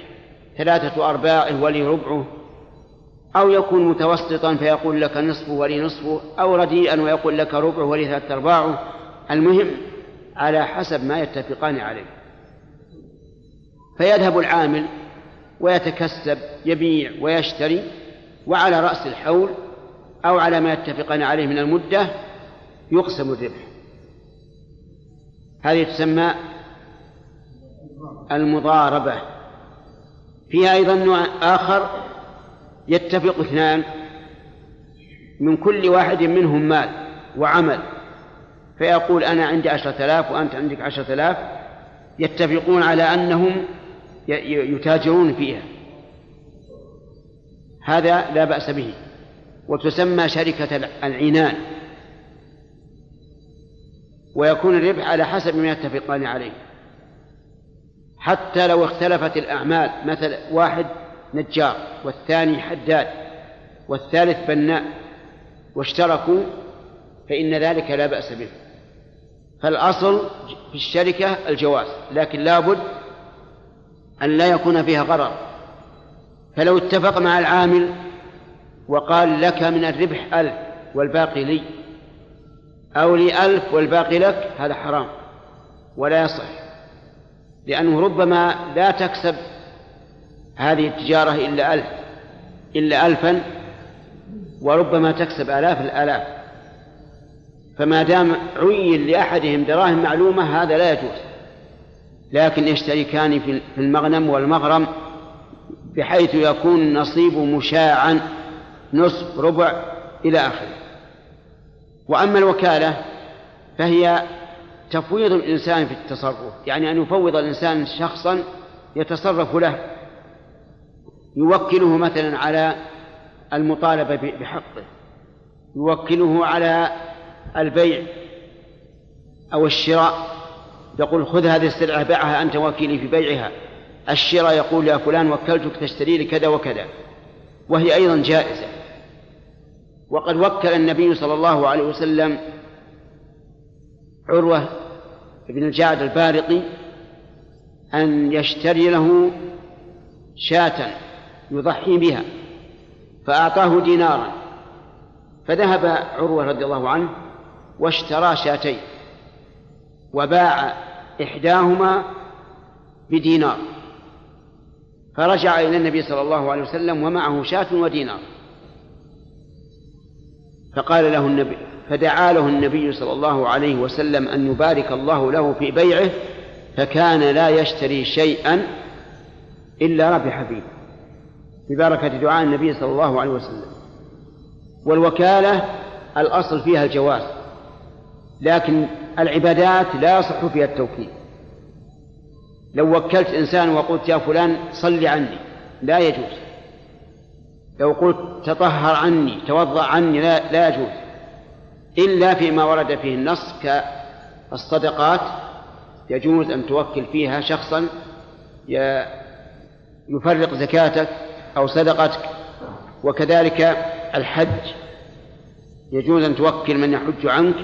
Speaker 1: ثلاثة أرباعه ولي ربعه أو يكون متوسطا فيقول لك نصفه ولي نصفه أو رديئا ويقول لك ربعه ولي ثلاثة أرباعه. المهم على حسب ما يتفقان عليه. فيذهب العامل ويتكسب يبيع ويشتري وعلى رأس الحول أو على ما يتفقان عليه من المدة يقسم الربح. هذه تسمى المضاربة. فيها أيضا نوع آخر يتفق اثنان. من كل واحد منهم مال وعمل فيقول أنا عندي عشرة آلاف وأنت عندك عشرة آلاف يتفقون على أنهم يتاجرون فيها. هذا لا بأس به. وتسمى شركة العنان. ويكون الربح على حسب ما يتفقان عليه. حتى لو اختلفت الأعمال مثل واحد نجار والثاني حداد والثالث بناء واشتركوا فإن ذلك لا بأس به. فالأصل في الشركة الجواز لكن لابد أن لا يكون فيها غرر. فلو اتفق مع العامل وقال لك من الربح ألف والباقي لي أو لي ألف والباقي لك هذا حرام ولا يصح لأنه ربما لا تكسب هذه التجارة إلا ألف إلا ألفا وربما تكسب آلاف الآلاف. فما دام عين لأحدهم دراهم معلومة هذا لا يجوز. لكن يشتركان في المغنم والمغرم بحيث يكون النصيب مشاعا. نصف ربع إلى آخره. وأما الوكالة فهي تفويض الإنسان في التصرف يعني أن يفوض الإنسان شخصا يتصرف له يوكله مثلا على المطالبة بحقه يوكله على البيع أو الشراء يقول خذ هذه السلعة بيعها أنت وكيلي في بيعها الشراء يقول يا فلان وكلتك تشتري لي كذا وكذا. وهي أيضا جائزة. وقد وكل النبي صلى الله عليه وسلم عروة بن الجعد البارقي أن يشتري له شاة يضحي بها فأعطاه دينارا فذهب عروة رضي الله عنه واشترى شاتين وباع إحداهما بدينار فرجع إلى النبي صلى الله عليه وسلم ومعه شاة ودينار. فقال له النبي فدعا له النبي صلى الله عليه وسلم أن يبارك الله له في بيعه فكان لا يشتري شيئا إلا ربح فيه ببركة دعاء النبي صلى الله عليه وسلم. والوكالة الأصل فيها الجواز لكن العبادات لا يصح فيها التوكيل لو وكلت إنسان وقلت يا فلان صل عني لا يجوز. لو قلت تطهر عني توضأ عني لا, لا يجوز. إلا فيما ورد فيه النص كالصدقات يجوز أن توكل فيها شخصا يفرق زكاتك أو صدقتك. وكذلك الحج يجوز أن توكل من يحج عنك.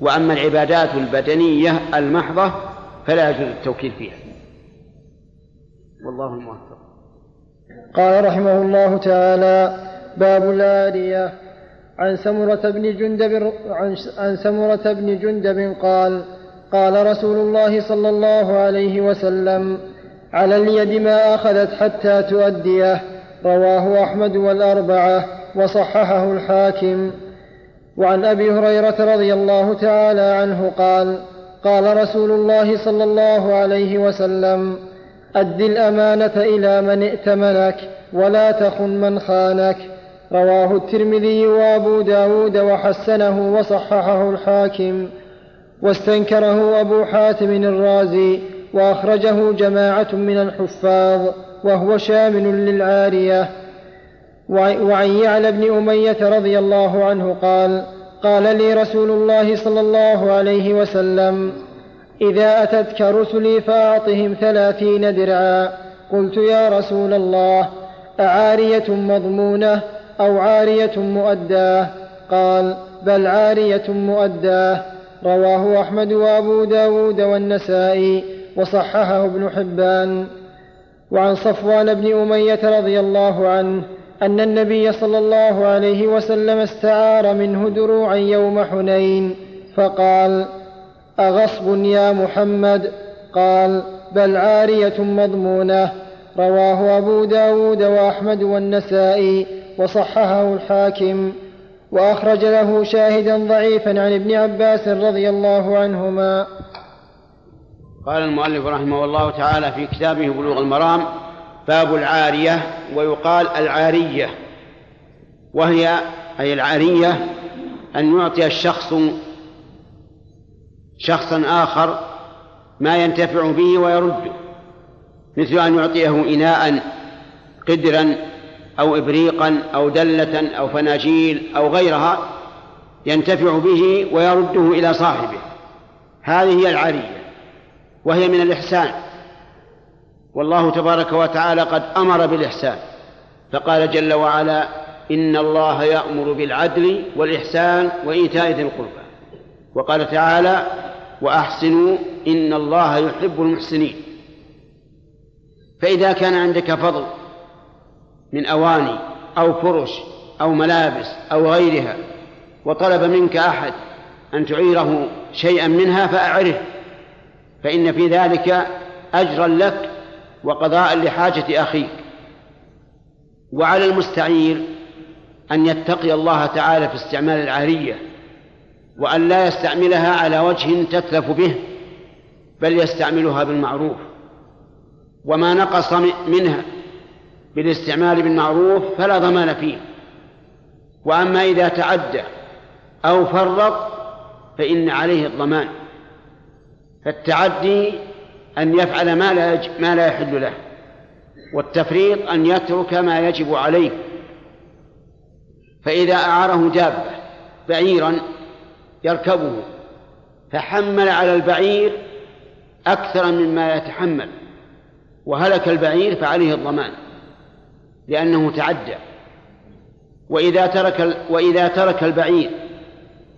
Speaker 1: وأما العبادات البدنية المحضة فلا يجوز التوكيل فيها. والله الموفق.
Speaker 2: قال رحمه الله تعالى باب الآلية عن سمرة بن جندب عن سمرة بن جندب قال قال رسول الله صلى الله عليه وسلم على اليد ما أخذت حتى تؤديه رواه أحمد والأربعة وصححه الحاكم. وعن أبي هريرة رضي الله تعالى عنه قال قال رسول الله صلى الله عليه وسلم أد الأمانة إلى من ائتمنك ولا تخن من خانك. رواه الترمذي وأبو داود وحسنه وصححه الحاكم. واستنكره أبو حاتم الرازي وأخرجه جماعة من الحفاظ وهو شامل للعارية. وعن يعلى بن أمية رضي الله عنه قال قال لي رسول الله صلى الله عليه وسلم إذا أتتك رسلي فأعطهم ثلاثين درعا. قلت يا رسول الله أعارية مضمونة أو عارية مؤداه قال بل عارية مؤداه رواه أحمد وأبو داود والنسائي وصححه ابن حبان. وعن صفوان بن أمية رضي الله عنه أن النبي صلى الله عليه وسلم استعار منه دروعا يوم حنين فقال أغصب يا محمد؟ قال بل عارية مضمونة. رواه أبو داود وأحمد والنسائي وصححه الحاكم. وأخرج له شاهدا ضعيفا عن ابن عباس رضي الله عنهما.
Speaker 1: قال المؤلف رحمه الله تعالى في كتابه بلوغ المرام باب العارية ويقال العارية. وهي أي العارية أن يعطي الشخص شخصا آخر ما ينتفع به ويرده مثل أن يعطيه إناء قدرا أو إبريقا أو دلة أو فناجيل أو غيرها ينتفع به ويرده إلى صاحبه. هذه هي العارية وهي من الإحسان. والله تبارك وتعالى قد أمر بالإحسان فقال جل وعلا إن الله يأمر بالعدل والإحسان وإيتاء ذي القربى. وقال تعالى وأحسنوا إن الله يحب المحسنين. فإذا كان عندك فضل من أواني أو فرش أو ملابس أو غيرها وطلب منك أحد أن تعيره شيئا منها فأعره فإن في ذلك أجرا لك وقضاء لحاجة أخيك. وعلى المستعير أن يتقي الله تعالى في استعمال العارية وأن لا يستعملها على وجه تتلف به بل يستعملها بالمعروف. وما نقص منها بالاستعمال بالمعروف فلا ضمان فيه. وأما إذا تعدى أو فرط فإن عليه الضمان. فالتعدي أن يفعل ما لا ما لا يحل له والتفريط أن يترك ما يجب عليه. فإذا أعاره دابة بعيرا يركبه فحمل على البعير أكثر مما يتحمل وهلك البعير فعليه الضمان لأنه تعدى. وإذا ترك وإذا ترك البعير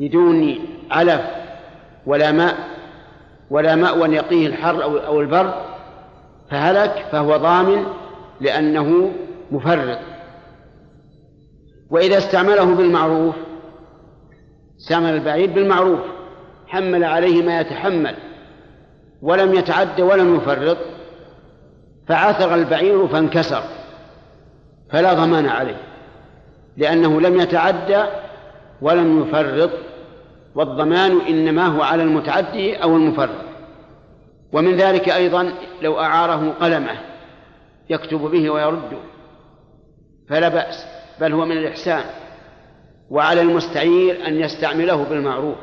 Speaker 1: بدون علف ولا ماء ولا مأوى يقيه الحر أو البر فهلك فهو ضامن لأنه مفرط. وإذا استعمله بالمعروف استعمل البعير بالمعروف حمل عليه ما يتحمل ولم يتعد ولم يفرط فعثر البعير فانكسر فلا ضمان عليه لأنه لم يتعدى ولم يفرط والضمان إنما هو على المتعدي أو المفرط. ومن ذلك أيضا لو أعاره قلمه يكتب به ويرده فلا بأس بل هو من الإحسان. وعلى المستعير أن يستعمله بالمعروف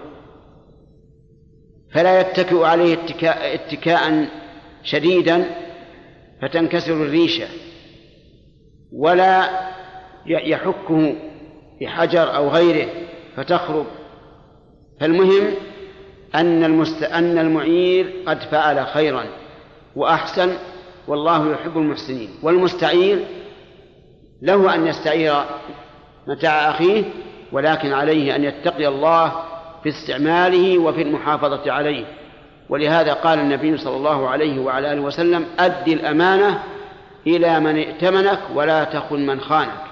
Speaker 1: فلا يتكئ عليه اتكاء, اتكاء شديدا فتنكسر الريشة ولا يحكه بحجر أو غيره فتخرب. فالمهم أن المست... أن المعير قد فعل خيرا وأحسن والله يحب المحسنين. والمستعير له أن يستعير متاع أخيه ولكن عليه أن يتقي الله في استعماله وفي المحافظة عليه. ولهذا قال النبي صلى الله عليه وعلى آله وسلم أد الأمانة إلى من ائتمنك ولا تخن من خانك.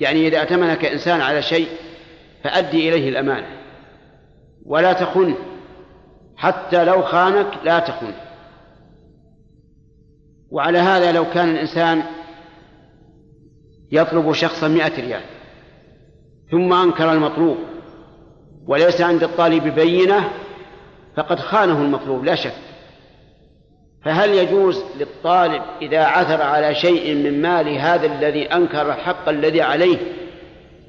Speaker 1: يعني إذا ائتمنك إنسان على شيء فأدي إليه الأمانة. ولا تخن حتى لو خانك لا تخن. وعلى هذا لو كان الإنسان يطلب شخصا مئة ريال ثم أنكر المطلوب. وليس عند الطالب بينة فقد خانه المطلوب لا شك. فهل يجوز للطالب إذا عثر على شيء من مال هذا الذي أنكر الحق الذي عليه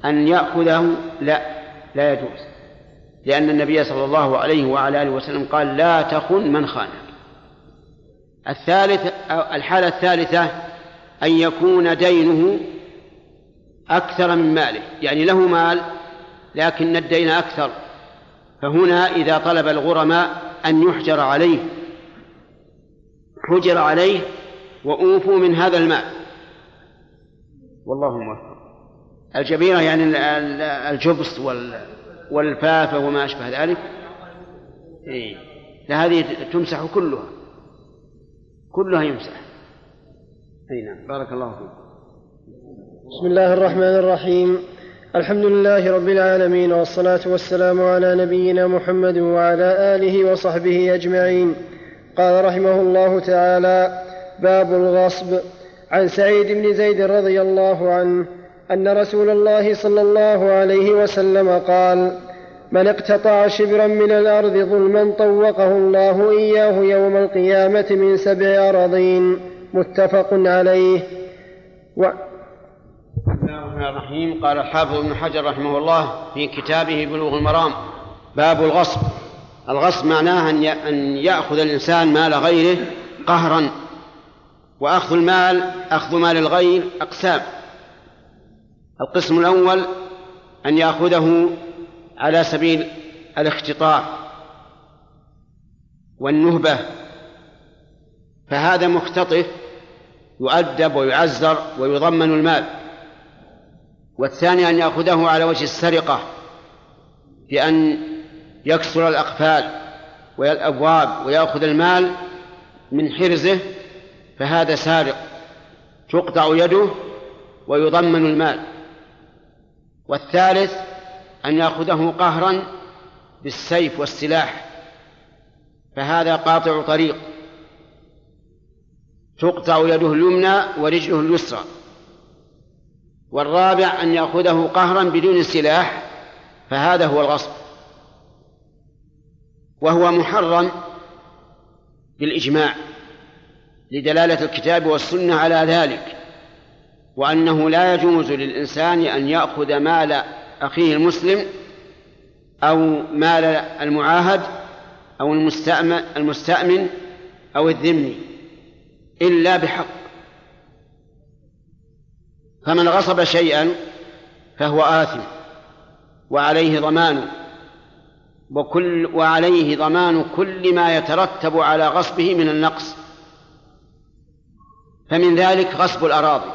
Speaker 1: أن يأخذه؟ لا لا يجوز. لأن النبي صلى الله عليه وعلى آله وسلم قال لا تخن من خانك. الثالث الحالة الثالثة أن يكون دينه أكثر من ماله يعني له مال لكن الدين أكثر. فهنا إذا طلب الغرماء أن يحجر عليه. حجر عليه وأوفوا من هذا المال. والله موفق. الجبيرة يعني الجبس والفافة وما أشبه ذلك. إيه. هذه تمسح كلها. كلها يمسح. أي نعم. بارك الله فيك.
Speaker 2: بسم الله الرحمن الرحيم. الحمد لله رب العالمين والصلاة والسلام على نبينا محمد وعلى آله وصحبه أجمعين. قال رحمه الله تعالى باب الغصب. عن سعيد بن زيد رضي الله عنه أن رسول الله صلى الله عليه وسلم قال من اقتطع شبرا من الأرض ظلما طوقه الله إياه يوم القيامة من سبع أراضين. متفق عليه. و...
Speaker 1: الرحمن الرحيم. قال الحافظ ابن حجر رحمه الله في كتابه بلوغ المرام باب الغصب. الغصب معناه أن يأخذ الإنسان مال غيره قهرا وأخذ المال أخذ مال الغير أقسام. القسم الأول أن يأخذه على سبيل الاختطاف والنهبة. فهذا مختطف يؤدب ويعزر ويضمن المال. والثاني أن يأخذه على وجه السرقة بأن يكسر الأقفال والأبواب ويأخذ المال من حرزه فهذا سارق. تقطع يده ويضمن المال. والثالث أن يأخذه قهرا بالسيف والسلاح فهذا قاطع طريق. تقطع يده اليمنى ورجله اليسرى. والرابع أن يأخذه قهرا بدون سلاح فهذا هو الغصب. وهو محرم بالإجماع لدلالة الكتاب والسنة على ذلك وأنه لا يجوز للإنسان أن يأخذ مال أخيه المسلم أو مال المعاهد أو المستأمن, أو الذمي إلا بحق. فمن غصب شيئا فهو آثم وعليه ضمان وكل وعليه ضمان كل ما يترتب على غصبه من النقص. فمن ذلك غصب الأراضي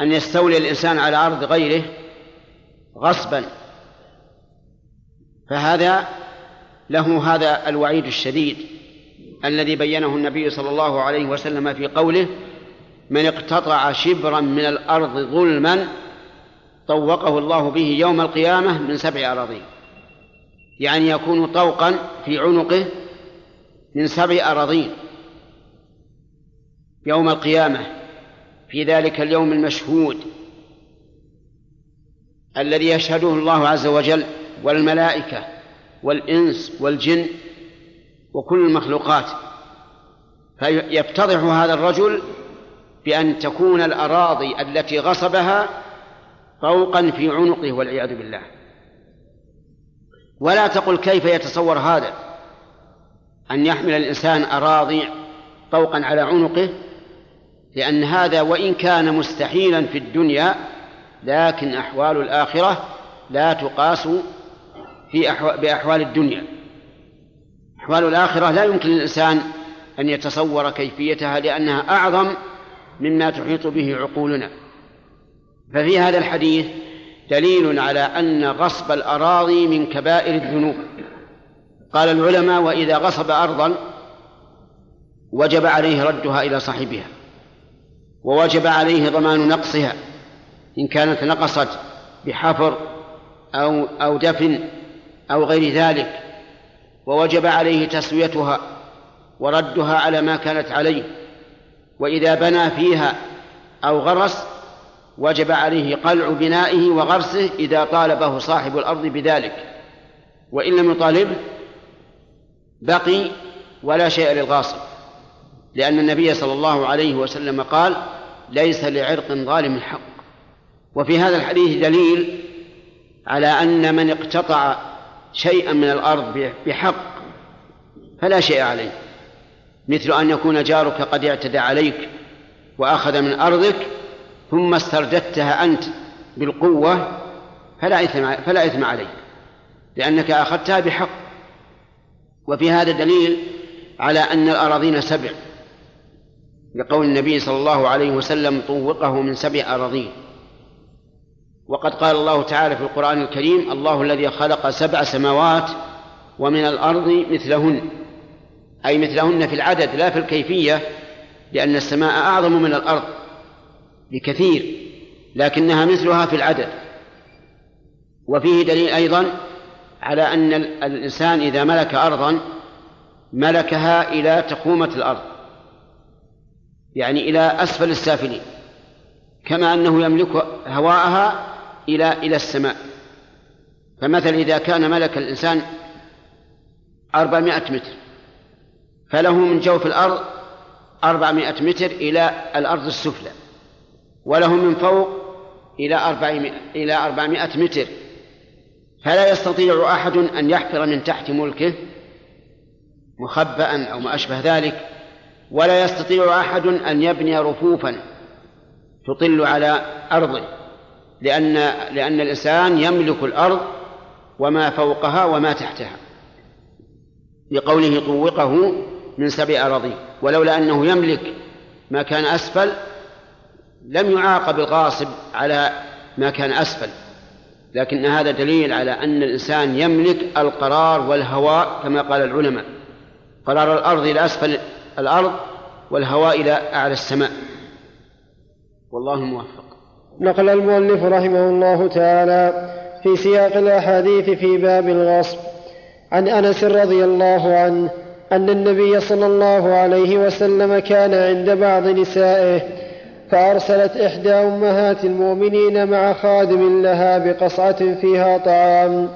Speaker 1: أن يستولي الإنسان على أرض غيره غصبا. فهذا له هذا الوعيد الشديد الذي بينه النبي صلى الله عليه وسلم في قوله من اقتطع شبرا من الأرض ظلما طوقه الله به يوم القيامة من سبع أراضين. يعني يكون طوقا في عنقه من سبع أراضين يوم القيامة في ذلك اليوم المشهود الذي يشهده الله عز وجل والملائكة والإنس والجن وكل المخلوقات. فيفتضح هذا الرجل بأن تكون الأراضي التي غصبها طوقا في عنقه والعياذ بالله. ولا تقل كيف يتصور هذا أن يحمل الإنسان أراضي طوقا على عنقه لأن هذا وإن كان مستحيلا في الدنيا لكن أحوال الآخرة لا تقاس في أحوال بأحوال الدنيا. أحوال الآخرة لا يمكن للإنسان أن يتصور كيفيتها لأنها أعظم مما تحيط به عقولنا. ففي هذا الحديث دليل على أن غصب الأراضي من كبائر الذنوب. قال العلماء وإذا غصب أرضا وجب عليه ردها إلى صاحبها ووجب عليه ضمان نقصها إن كانت نقصت بحفر أو أو دفن أو غير ذلك ووجب عليه تسويتها وردها على ما كانت عليه. وإذا بنى فيها أو غرس وجب عليه قلع بنائه وغرسه إذا طالبه صاحب الأرض بذلك. وإن لم يطالبه بقي ولا شيء للغاصب. لأن النبي صلى الله عليه وسلم قال ليس لعرق ظالم حق وفي هذا الحديث دليل على أن من اقتطع شيئا من الأرض بحق فلا شيء عليه. مثل أن يكون جارك قد اعتدى عليك وأخذ من أرضك ثم استرددتها أنت بالقوة فلا إثم فلا إثم عليك لأنك أخذتها بحق. وفي هذا دليل على أن الأراضين سبع لقول النبي صلى الله عليه وسلم طوقه من سبع أراضين. وقد قال الله تعالى في القرآن الكريم الله الذي خلق سبع سماوات ومن الأرض مثلهن. أي مثلهن في العدد لا في الكيفية لأن السماء أعظم من الأرض بكثير لكنها مثلها في العدد. وفيه دليل أيضا على أن الإنسان إذا ملك أرضا ملكها إلى تقومة الأرض يعني إلى أسفل السافلين كما أنه يملك هواءها إلى إلى السماء. فمثلا إذا كان ملك الإنسان أربعمائة متر فله من جوف الأرض أربعمائة متر إلى الأرض السفلى وله من فوق إلى أربعمائة, إلى أربعمائة متر. فلا يستطيع أحد أن يحفر من تحت ملكه مخبأ أو ما أشبه ذلك ولا يستطيع أحد أن يبني رفوفا تطل على أرضه لأن لأن الإنسان يملك الأرض وما فوقها وما تحتها. لقوله طوقه من سبع أراضين ولولا أنه يملك ما كان أسفل لم يعاقب الغاصب على ما كان أسفل. لكن هذا دليل على أن الإنسان يملك القرار والهواء كما قال العلماء. قرار الأرض إلى أسفل الأرض والهواء إلى أعلى السماء. والله موفق.
Speaker 2: نقل المؤلف رحمه الله تعالى في سياق الأحاديث في باب الغصب. عن أنس رضي الله عنه أن النبي صلى الله عليه وسلم كان عند بعض نسائه فأرسلت إحدى أمهات المؤمنين مع خادم لها بقصعة فيها طعام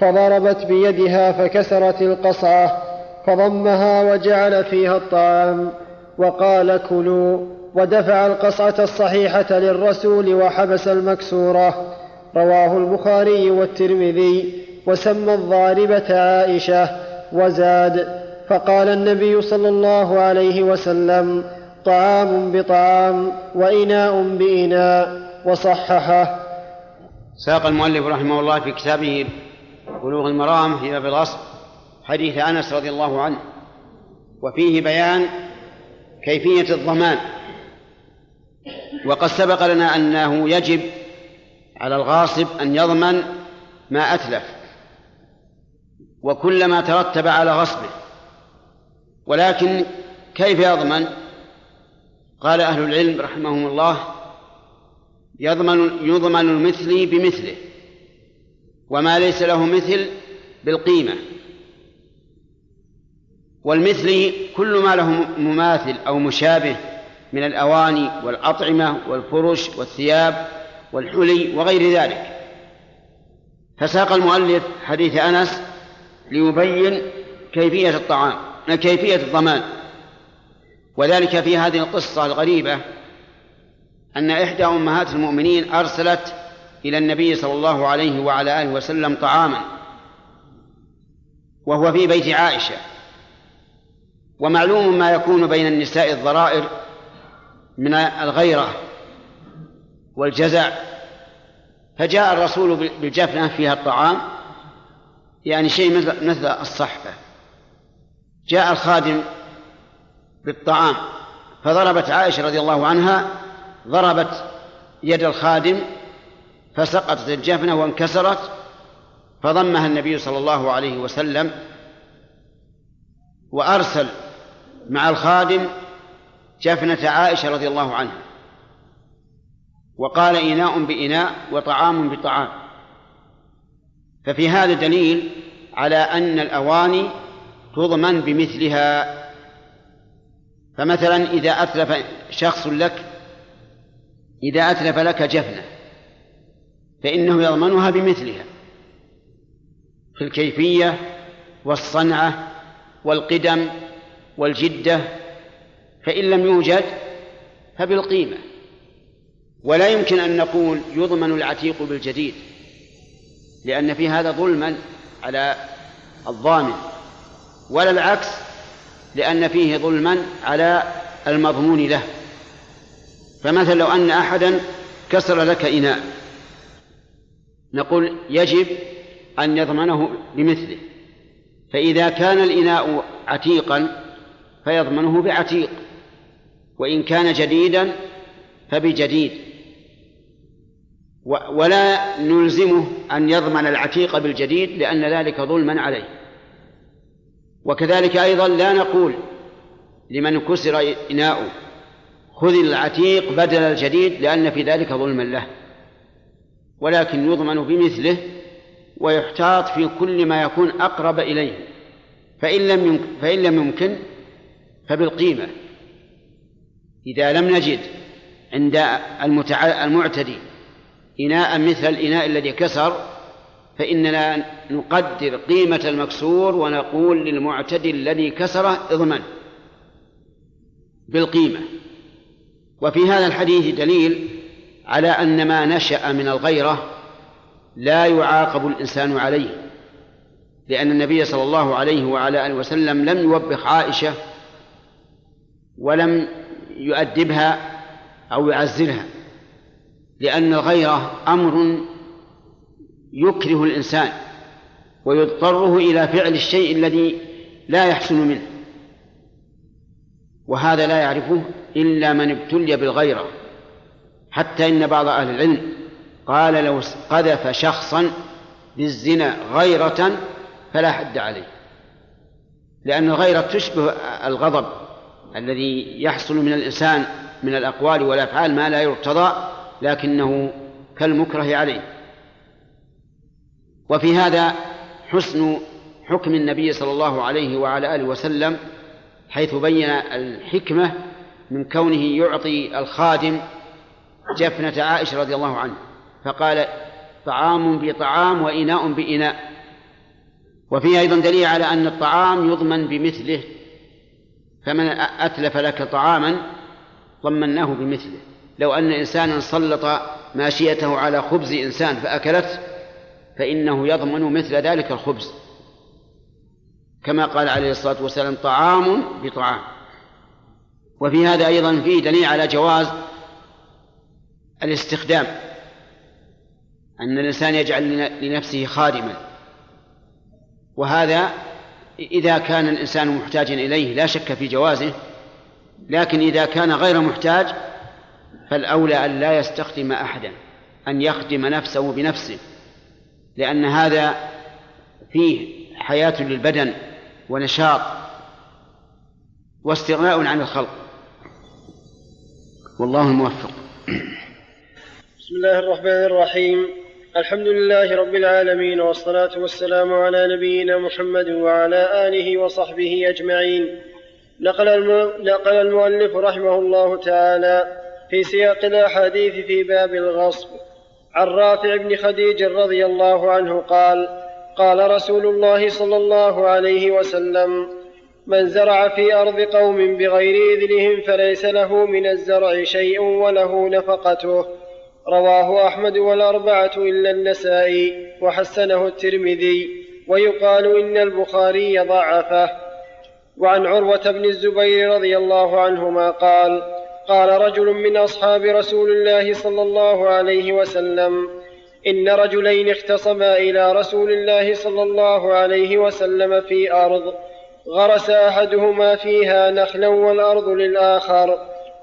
Speaker 2: فضربت بيدها فكسرت القصعة فضمها وجعل فيها الطعام وقال كلوا ودفع القصعة الصحيحة للرسول وحبس المكسورة. رواه البخاري والترمذي وسمى الضاربة عائشة وزاد. فقال النبي صلى الله عليه وسلم طعام بطعام وإناء بإناء وصححه.
Speaker 1: ساق المؤلف رحمه الله في كتابه بلوغ المرام في باب الغصب حديث أنس رضي الله عنه. وفيه بيان كيفية الضمان. وقد سبق لنا أنه يجب على الغاصب أن يضمن ما أتلف وكلما ترتب على غصبه. ولكن كيف يضمن؟ قال أهل العلم رحمهم الله يضمن يضمن المثل بمثله وما ليس له مثل بالقيمة. والمثل كل ما له مماثل أو مشابه من الأواني والأطعمة والفرش والثياب والحلي وغير ذلك. فساق المؤلف حديث أنس ليبين كيفية الطعام. كيفية الضمان. وذلك في هذه القصة الغريبة أن إحدى أمهات المؤمنين أرسلت إلى النبي صلى الله عليه وعلى آله وسلم طعاما وهو في بيت عائشة. ومعلوم ما يكون بين النساء الضرائر من الغيرة والجزع. فجاء الرسول بالجفنة فيها الطعام يعني شيء مثل الصحفة جاء الخادم بالطعام فضربت عائشة رضي الله عنها ضربت يد الخادم فسقطت الجفنة وانكسرت فضمها النبي صلى الله عليه وسلم وأرسل مع الخادم جفنة عائشة رضي الله عنها وقال إناء بإناء وطعام بطعام. ففي هذا دليل على أن الأواني تضمن بمثلها. فمثلا إذا أتلف شخص لك إذا أتلف لك جفنة فإنه يضمنها بمثلها. في الكيفية والصنعة والقدم والجدة فإن لم يوجد فبالقيمة. ولا يمكن أن نقول يضمن العتيق بالجديد لأن في هذا ظلما على الضامن. ولا العكس لأن فيه ظلما على المضمون له. فمثلا لو أن أحدا كسر لك إناء نقول يجب أن يضمنه بمثله. فإذا كان الإناء عتيقا فيضمنه بعتيق وإن كان جديدا فبجديد. ولا نلزمه أن يضمن العتيق بالجديد لأن ذلك ظلما عليه. وكذلك أيضا لا نقول لمن كسر إناؤه خذ العتيق بدل الجديد لأن في ذلك ظلما له. ولكن يضمن بمثله ويحتاط في كل ما يكون أقرب إليه. فإن لم يمكن, فإن لم يمكن فبالقيمة. إذا لم نجد عند المعتدي إناء مثل الإناء الذي كسر فإننا نقدر قيمة المكسور ونقول للمعتدي الذي كسره اضمن بالقيمة. وفي هذا الحديث دليل على أن ما نشأ من الغيرة لا يعاقب الإنسان عليه لأن النبي صلى الله عليه وعلى آله وسلم لم يوبخ عائشة ولم يؤدبها أو يعزلها لأن الغيرة أمر يكره الإنسان ويضطره إلى فعل الشيء الذي لا يحسن منه وهذا لا يعرفه إلا من ابتلي بالغيرة حتى إن بعض أهل العلم قال لو قذف شخصا بالزنا غيرة فلا حد عليه لأن الغيرة تشبه الغضب الذي يحصل من الإنسان من الأقوال والأفعال ما لا يرتضى لكنه كالمكره عليه. وفي هذا حسن حكم النبي صلى الله عليه وعلى آله وسلم حيث بين الحكمة من كونه يعطي الخادم جفنة عائشة رضي الله عنها فقال طعام بطعام وإناء بإناء وفيه أيضا دليل على أن الطعام يضمن بمثله فمن أتلف لك طعاما ضمناه بمثله. لو أن إنسانا سلط ماشيته على خبز إنسان فأكلته فإنه يضمن مثل ذلك الخبز. كما قال عليه الصلاة والسلام طعام بطعام. وفي هذا أيضا فيه دليل على جواز الاستخدام. أن الإنسان يجعل لنفسه خادما. وهذا إذا كان الإنسان محتاجا إليه لا شك في جوازه لكن إذا كان غير محتاج فالأولى أن لا يستخدم أحدا أن يخدم نفسه بنفسه. لأن هذا فيه حياة للبدن ونشاط واستغناء عن الخلق. والله الموفق
Speaker 2: بسم الله الرحمن الرحيم. الحمد لله رب العالمين والصلاة والسلام على نبينا محمد وعلى آله وصحبه أجمعين. نقل, نقل المؤلف رحمه الله تعالى في سياق الأحاديث في باب الغصب. عن رافع بن خديج رضي الله عنه قال قال رسول الله صلى الله عليه وسلم من زرع في أرض قوم بغير إذنهم فليس له من الزرع شيء وله نفقته. رواه أحمد والأربعة إلا النسائي وحسنه الترمذي ويقال إن البخاري ضعفه. وعن عروة بن الزبير رضي الله عنهما قال قال رجل من أصحاب رسول الله صلى الله عليه وسلم إن رجلين اختصما إلى رسول الله صلى الله عليه وسلم في أرض غرس أحدهما فيها نخلا والأرض للآخر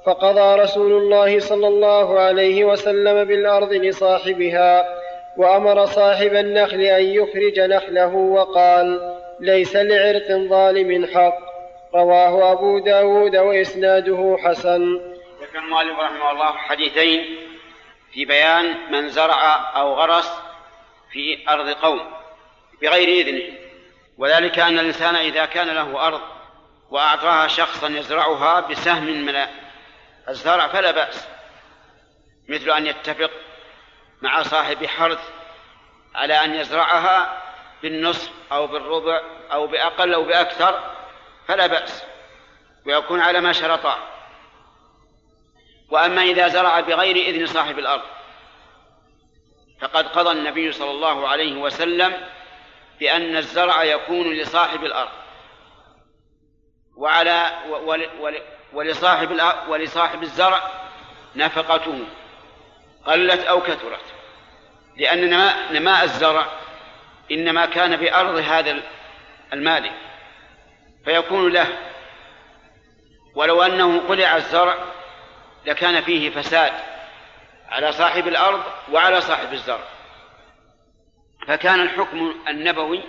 Speaker 2: فقضى رسول الله صلى الله عليه وسلم بالأرض لصاحبها وأمر صاحب النخل أن يخرج نخله وقال ليس لعرق ظالم حق. رواه أبو داود وإسناده حسن.
Speaker 1: ذكر المؤلف رحمه الله حديثين في بيان من زرع أو غرس في أرض قوم بغير إذنه. وذلك أن الإنسان إذا كان له أرض وأعطاها شخصا يزرعها بسهم من الزرع فلا بأس. مثل أن يتفق مع صاحب حرث على أن يزرعها بالنصف أو بالربع أو بأقل أو بأكثر فلا بأس. ويكون على ما شرطا. وأما إذا زرع بغير إذن صاحب الأرض فقد قضى النبي صلى الله عليه وسلم بأن الزرع يكون لصاحب الأرض. وعلى ولصاحب ولصاحب الزرع نفقته قلت أو كثرت لأن نماء, الزرع إنما كان بأرض هذا المالك فيكون له. ولو أنه قلع الزرع لكان فيه فساد على صاحب الأرض وعلى صاحب الزرع. فكان الحكم النبوي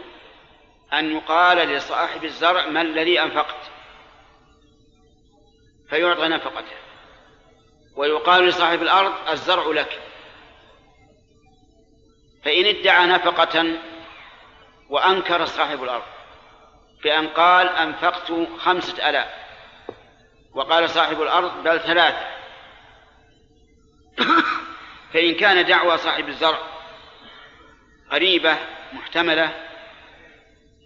Speaker 1: أن يقال لصاحب الزرع ما الذي أنفقت فيعطى نفقته ويقال لصاحب الأرض الزرع لك. فإن ادعى نفقة وأنكر صاحب الأرض بأن قال أنفقت خمسة ألاف وقال صاحب الأرض بل ثلاثة فإن كان دعوى صاحب الزرع قريبة محتملة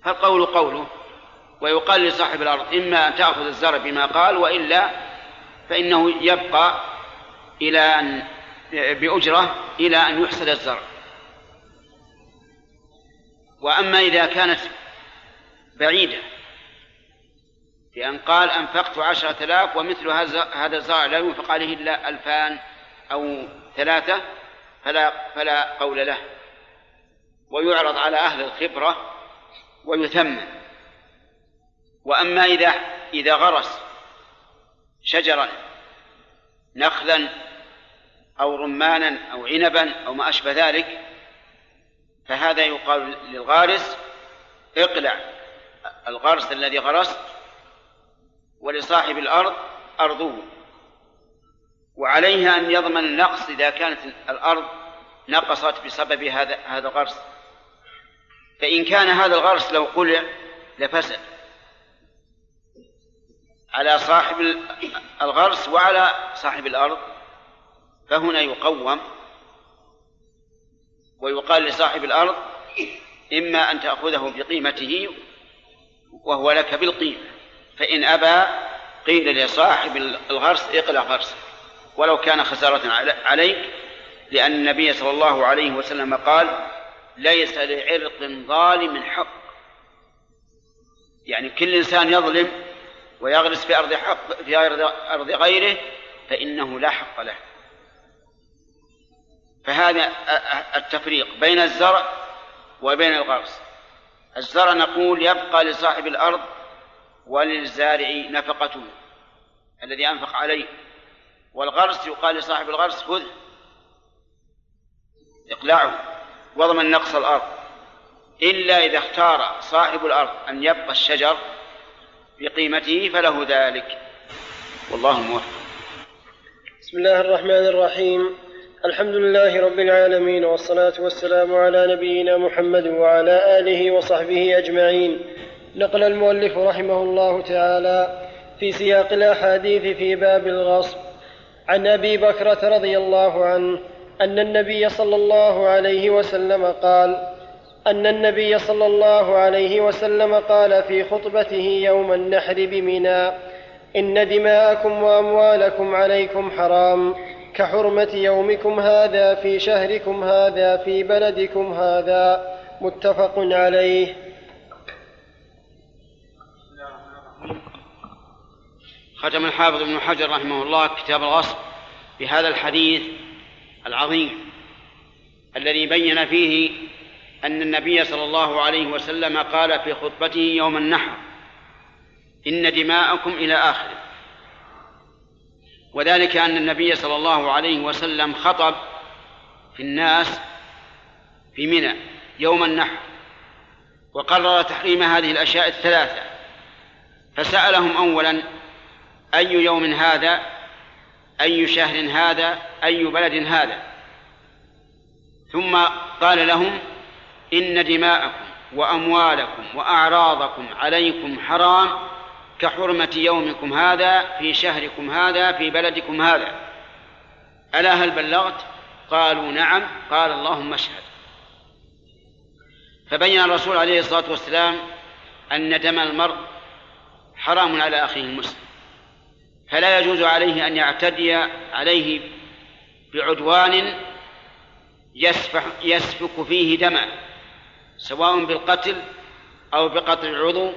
Speaker 1: فالقول قوله ويقال لصاحب الأرض إما أن تأخذ الزرع بما قال وإلا فإنه يبقى إلى أن بأجرة إلى أن يحصد الزرع. وأما إذا كانت بعيدة بأن قال أنفقت عشرة آلاف ومثل هذا الزرع لا ينفق عليه إلا ألفان أو ثلاثة فلا فلا قول له. ويعرض على أهل الخبرة ويثمن. وأما إذا إذا غرس شجرا نخلا أو رمانا أو عنبا أو ما أشبه ذلك فهذا يقال للغارس اقلع الغرس الذي غرست ولصاحب الأرض أرضه. وعليه أن يضمن النقص إذا كانت الأرض نقصت بسبب هذا هذا الغرس. فإن كان هذا الغرس لو قلع لفسد. على صاحب الغرس وعلى صاحب الأرض. فهنا يقوم ويقال لصاحب الأرض إما أن تأخذه بقيمته وهو لك بالقيمة. فإن أبى قيل لصاحب الغرس اقلع غرسه ولو كان خسارة عليك لأن النبي صلى الله عليه وسلم قال ليس لعرق ظالم حق. يعني كل إنسان يظلم ويغرس في أرض حق في أرض غيره فإنه لا حق له. فهذا التفريق بين الزرع وبين الغرس. الزرع نقول يبقى لصاحب الأرض وللزارع نفقته الذي أنفق عليه. والغرس يقال لصاحب الغرس خذ اقلعه واضمن نقص الأرض. إلا إذا اختار صاحب الأرض أن يبقى الشجر بقيمته فله ذلك. والله موفق.
Speaker 2: بسم الله الرحمن الرحيم. الحمد لله رب العالمين والصلاة والسلام على نبينا محمد وعلى آله وصحبه أجمعين. نقل المؤلف رحمه الله تعالى في سياق الأحاديث في باب الغصب. عن أبي بكرة رضي الله عنه أن النبي صلى الله عليه وسلم قال أن النبي صلى الله عليه وسلم قال في خطبته يوم النحر بمنى إن دماءكم وأموالكم عليكم حرام كحرمة يومكم هذا في شهركم هذا في بلدكم هذا متفق عليه
Speaker 1: ختم الحافظ ابن حجر رحمه الله كتاب الغصب بهذا الحديث العظيم الذي بين فيه أن النبي صلى الله عليه وسلم قال في خطبته يوم النحر إن دماءكم إلى آخره. وذلك أن النبي صلى الله عليه وسلم خطب في الناس في منى يوم النحر وقرر تحريم هذه الأشياء الثلاثة فسألهم أولا أي يوم هذا؟ أي شهر هذا؟ أي بلد هذا؟ ثم قال لهم إن دماءكم وأموالكم وأعراضكم عليكم حرام كحرمة يومكم هذا في شهركم هذا في بلدكم هذا. ألا هل بلغت؟ قالوا نعم. قال اللهم اشهد. فبين الرسول عليه الصلاة والسلام أن دم المرء حرام على أخيه المسلم. فلا يجوز عليه أن يعتدي عليه بعدوان يسفح يسفك فيه دما سواء بالقتل أو بقطع العضو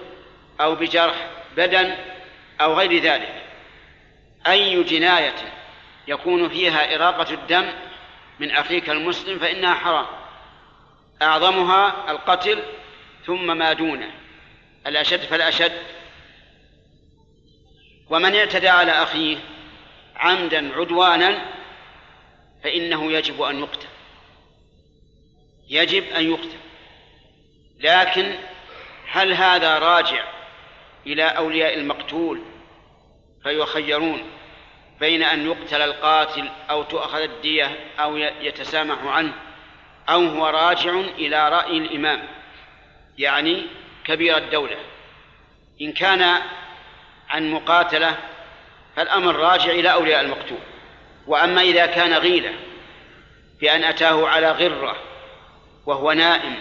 Speaker 1: أو بجرح بدن أو غير ذلك. أي جناية يكون فيها إراقة الدم من أخيك المسلم فإنها حرام. أعظمها القتل ثم ما دونه. الأشد فالأشد. ومن اعتدى على أخيه عمدا عدوانا فإنه يجب أن يقتل. يجب أن يقتل. لكن هل هذا راجع إلى أولياء المقتول فيخيرون بين أن يقتل القاتل أو تؤخذ الدية أو يتسامح عنه أو هو راجع إلى رأي الإمام يعني كبير الدولة. إن كان عن مقاتلة فالأمر راجع إلى أولياء المقتول وأما إذا كان غيلة بأن أتاه على غرة وهو نائم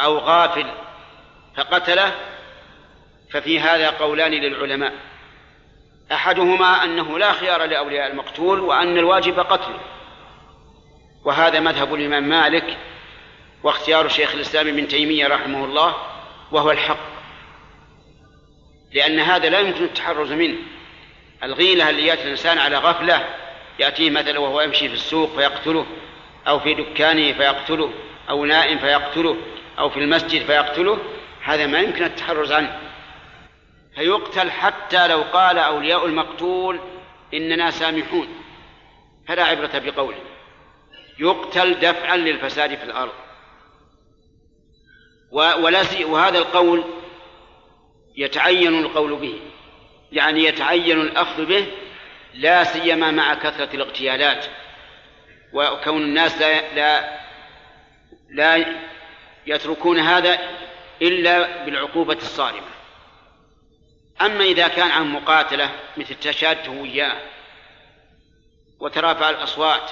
Speaker 1: أو غافل فقتله ففي هذا قولان للعلماء. أحدهما أنه لا خيار لأولياء المقتول وأن الواجب قتله. وهذا مذهب الإمام مالك واختيار شيخ الإسلام ابن تيمية رحمه الله وهو الحق. لأن هذا لا يمكن التحرز منه. الغيلة اللي يأتي الإنسان على غفلة يأتيه مثلا وهو يمشي في السوق فيقتله أو في دكانه فيقتله أو نائم فيقتله أو في المسجد فيقتله هذا ما يمكن التحرز عنه. فيقتل حتى لو قال أولياء المقتول إننا سامحون. فلا عبرة بقوله. يقتل دفعا للفساد في الأرض. وهذا القول يتعين القول به. يعني يتعين الأخذ به لا سيما مع كثرة الاغتيالات. وكون الناس لا لا, لا يتركون هذا إلا بالعقوبة الصارمة. أما إذا كان عن مقاتلة مثل تشاده وياه وترافع الأصوات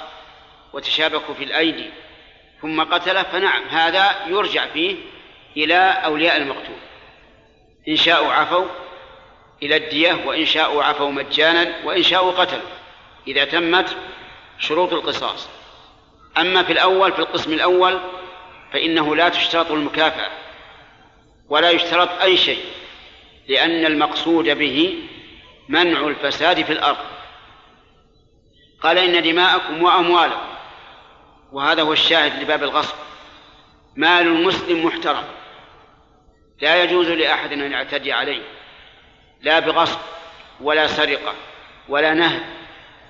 Speaker 1: وتشابكوا في الأيدي ثم قتله فنعم هذا يرجع فيه إلى أولياء المقتول. إن شاءوا عفوا إلى الدية وإن شاءوا عفوا مجانا وإن شاءوا قتلوا. إذا تمت شروط القصاص. أما في الأول في القسم الأول فإنه لا تشترط المكافأة ولا يشترط أي شيء لأن المقصود به منع الفساد في الأرض. قال إن دماءكم وأموالكم وهذا هو الشاهد لباب الغصب. مال المسلم محترم. لا يجوز لأحد أن يعتدي عليه لا بغصب ولا سرقة ولا نهب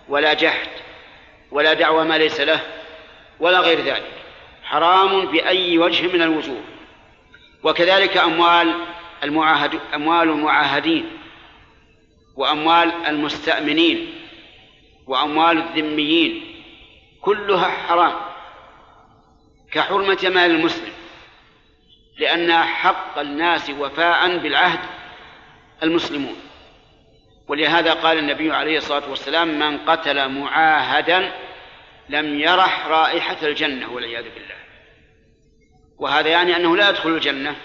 Speaker 1: ولا جحد ولا دعوى ما ليس له ولا غير ذلك حرام بأي وجه من الوجوه. وكذلك أموال المعاهد أموال المعاهدين وأموال المستأمنين وأموال الذميين كلها حرام كحرمة مال المسلم. لأن حق الناس وفاء بالعهد المسلمون. ولهذا قال النبي عليه الصلاة والسلام من قتل معاهدا لم يرح رائحة الجنة والعياذ بالله. وهذا يعني أنه لا يدخل الجنة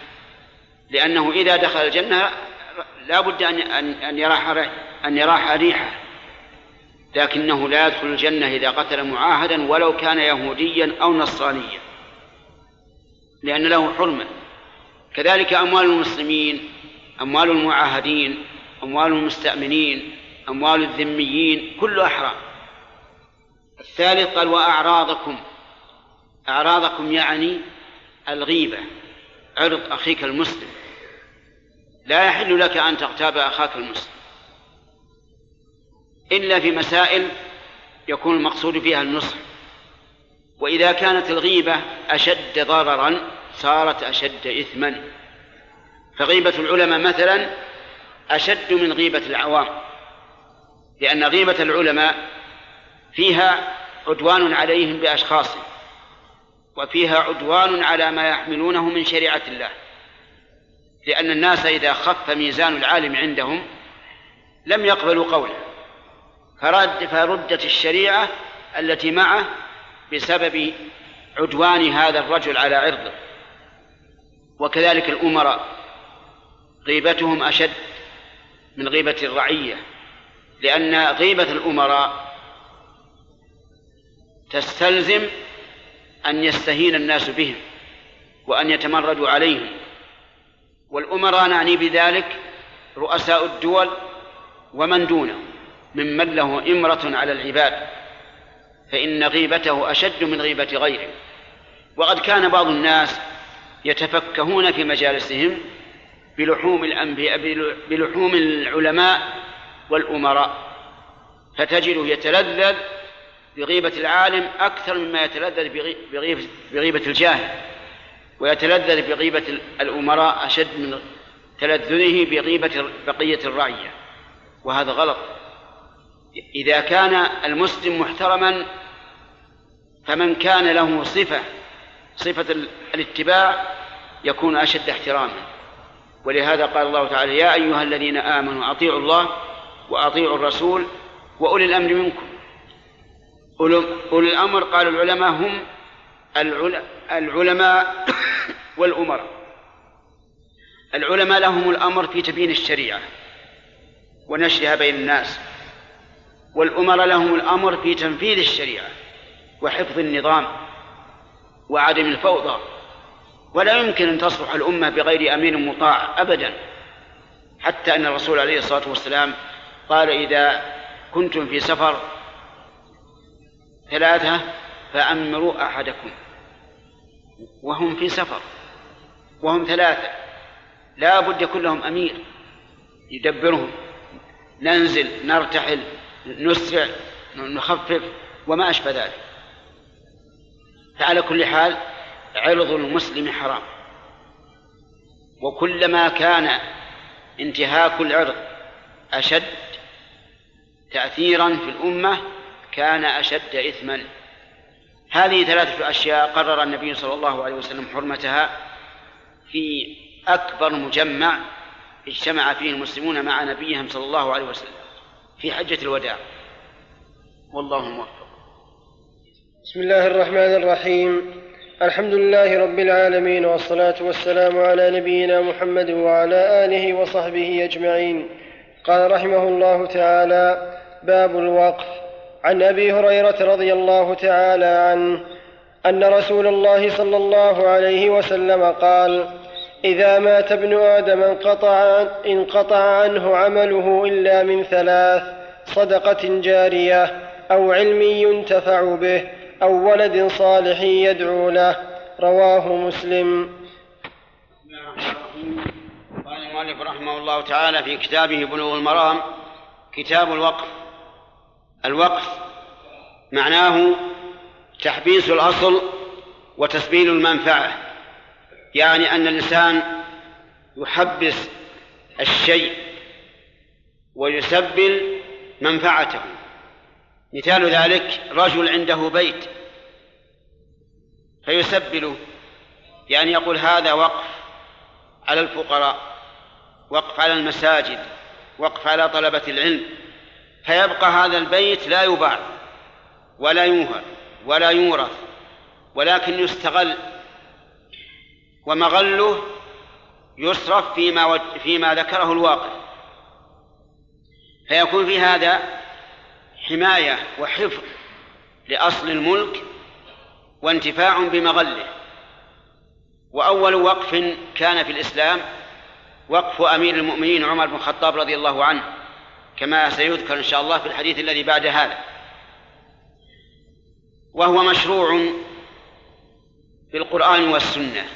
Speaker 1: لأنه إذا دخل الجنة لا بد أن أن يراح أن يراح ريحه. لكنه لا يدخل الجنة إذا قتل معاهدا ولو كان يهوديا أو نصرانيا لأن له حرمة كذلك أموال المسلمين أموال المعاهدين أموال المستأمنين أموال الذميين كلها حرام الثالث قال وأعراضكم. أعراضكم يعني الغيبة. عرض أخيك المسلم. لا يحل لك أن تغتاب أخاك المسلم. إلا في مسائل يكون المقصود فيها النصح. وإذا كانت الغيبة أشد ضررا صارت أشد إثما. فغيبة العلماء مثلا أشد من غيبة العوام لأن غيبة العلماء فيها عدوان عليهم بأشخاص وفيها عدوان على ما يحملونه من شريعة الله. لأن الناس إذا خف ميزان العالم عندهم لم يقبلوا قوله فرد فردت الشريعة التي معه بسبب عدوان هذا الرجل على عرضه. وكذلك الأمراء. غيبتهم أشد من غيبة الرعية لأن غيبة الأمراء تستلزم أن يستهين الناس بهم وأن يتمردوا عليهم. والأمراء نعني بذلك رؤساء الدول ومن دونه ممن له إمرة على العباد. فإن غيبته أشد من غيبة غيره وقد كان بعض الناس يتفكهون في مجالسهم بلحوم الأنبياء بلحوم العلماء والأمراء. فتجده يتلذذ بغيبة العالم أكثر مما يتلذذ بغيبة, بغيبة الجاهل ويتلذذ بغيبة الأمراء أشد من تلذذه بغيبة بقية الرعية. وهذا غلط. إذا كان المسلم محترما فمن كان له صفة صفة الاتباع يكون أشد احتراما. ولهذا قال الله تعالى يا أيها الذين آمنوا أطيعوا الله وأطيعوا الرسول وأولي الأمر منكم. أولي الأمر قال العلماء هم العلماء <coughs> والأمراء. العلماء لهم الأمر في تبيين الشريعة ونشرها بين الناس. والأمراء لهم الأمر في تنفيذ الشريعة وحفظ النظام وعدم الفوضى. ولا يمكن أن تصلح الأمة بغير أمير مطاع أبدا. حتى أن الرسول عليه الصلاة والسلام قال إذا كنتم في سفر ثلاثة فأمروا أحدكم. وهم في سفر. وهم ثلاثة. لا بد يكون لهم أمير يدبرهم. ننزل نرتحل نسرع نخفف وما أشبه ذلك. فعلى كل حال عرض المسلم حرام. وكلما كان انتهاك العرض أشد تأثيرا في الأمة كان أشد إثما. هذه ثلاثة أشياء قرر النبي صلى الله عليه وسلم حرمتها في أكبر مجمع اجتمع فيه المسلمون مع نبيهم صلى الله عليه وسلم في حجة الوداع. والله موفق.
Speaker 3: بسم الله الرحمن الرحيم. الحمد لله رب العالمين والصلاة والسلام على نبينا محمد وعلى آله وصحبه أجمعين. قال رحمه الله تعالى باب الوقف. عن أبي هريرة رضي الله تعالى عنه أن رسول الله صلى الله عليه وسلم قال إذا مات ابن آدم انقطع, انقطع عنه عمله إلا من ثلاث صدقة جارية أو علم ينتفع به. أو ولد صالح يدعو له رواه مسلم.
Speaker 1: قال المؤلف رحمه الله تعالى في كتابه بلوغ المرام كتاب الوقف. الوقف معناه تحبيس الأصل وتسبيل المنفعة. يعني أن الإنسان يحبس الشيء ويسبل منفعته. مثال ذلك رجل عنده بيت فيسبله يعني يقول هذا وقف على الفقراء وقف على المساجد وقف على طلبة العلم فيبقى هذا البيت لا يباع ولا يوهب ولا يورث ولكن يستغل ومغله يصرف فيما فيما ذكره الواقع. فيكون في هذا حماية وحفظ لأصل الملك وانتفاع بمغله. وأول وقف كان في الإسلام وقف أمير المؤمنين عمر بن الخطاب رضي الله عنه كما سيذكر إن شاء الله في الحديث الذي بعد هذا. وهو مشروع في القرآن والسنة.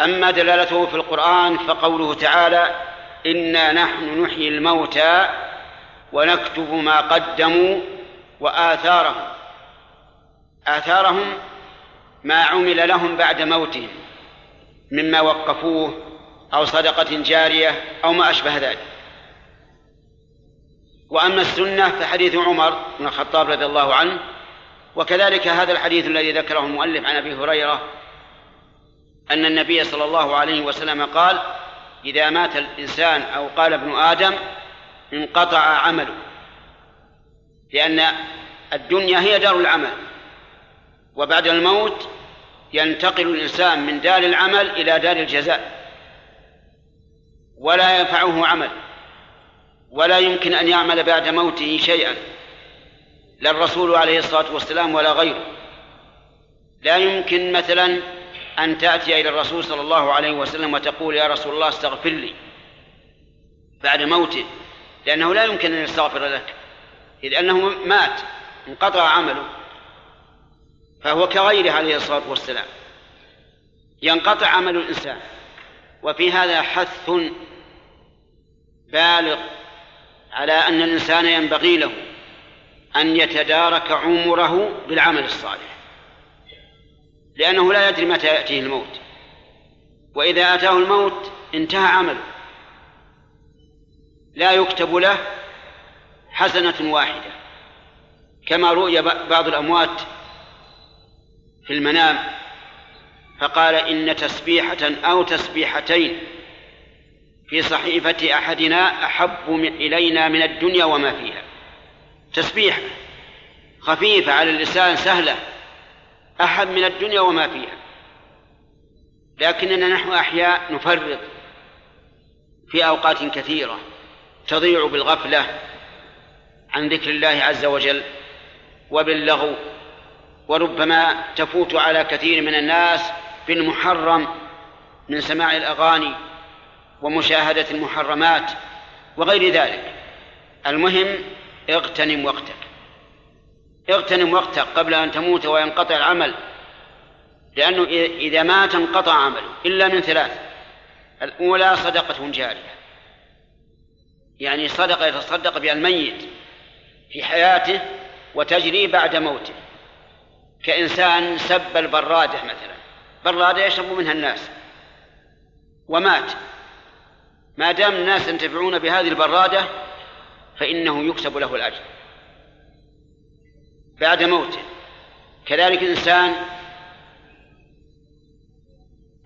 Speaker 1: أما دلالته في القرآن فقوله تعالى إنا نحن نحيي الموتى ونكتب ما قدموا وآثارهم. آثارهم ما عمل لهم بعد موتهم مما وقفوه أو صدقة جارية أو ما أشبه ذلك. وأما السنة فحديث عمر بن الخطاب رضي الله عنه وكذلك هذا الحديث الذي ذكره المؤلف عن أبي هريرة أن النبي صلى الله عليه وسلم قال إذا مات الإنسان أو قال ابن آدم انقطع عمله. لأن الدنيا هي دار العمل. وبعد الموت ينتقل الإنسان من دار العمل إلى دار الجزاء. ولا ينفعه عمل. ولا يمكن أن يعمل بعد موته شيئا. لا الرسول عليه الصلاة والسلام ولا غيره. لا يمكن مثلا أن تأتي إلى الرسول صلى الله عليه وسلم وتقول يا رسول الله استغفر لي. بعد موته لأنه لا يمكن أن يستغفر لك. إذ أنه مات انقطع عمله. فهو كغيره عليه الصلاة والسلام. ينقطع عمل الإنسان. وفي هذا حث بالغ على أن الإنسان ينبغي له أن يتدارك عمره بالعمل الصالح. لأنه لا يدري متى يأتيه الموت. وإذا أتاه الموت انتهى عمله. لا يكتب له حسنة واحدة كما رؤي بعض الأموات في المنام فقال إن تسبيحة أو تسبيحتين في صحيفة أحدنا أحب إلينا من الدنيا وما فيها. تسبيحة خفيفة على اللسان سهلة أحب من الدنيا وما فيها. لكننا نحن أحياء نفرط في أوقات كثيرة. تضيع بالغفلة عن ذكر الله عز وجل وباللغو وربما تفوت على كثير من الناس بالمحرم من سماع الأغاني ومشاهدة المحرمات وغير ذلك. المهم اغتنم وقتك. اغتنم وقتك قبل أن تموت وينقطع العمل لأنه إذا مات انقطع عمله إلا من ثلاث الأولى صدقة جارية. يعني صدقة يتصدق بها الميت في حياته وتجري بعد موته. كإنسان سب البرادة مثلا. برادة يشرب منها الناس ومات. ما دام الناس ينتفعون بهذه البرادة فإنه يكتب له الأجر بعد موته. كذلك إنسان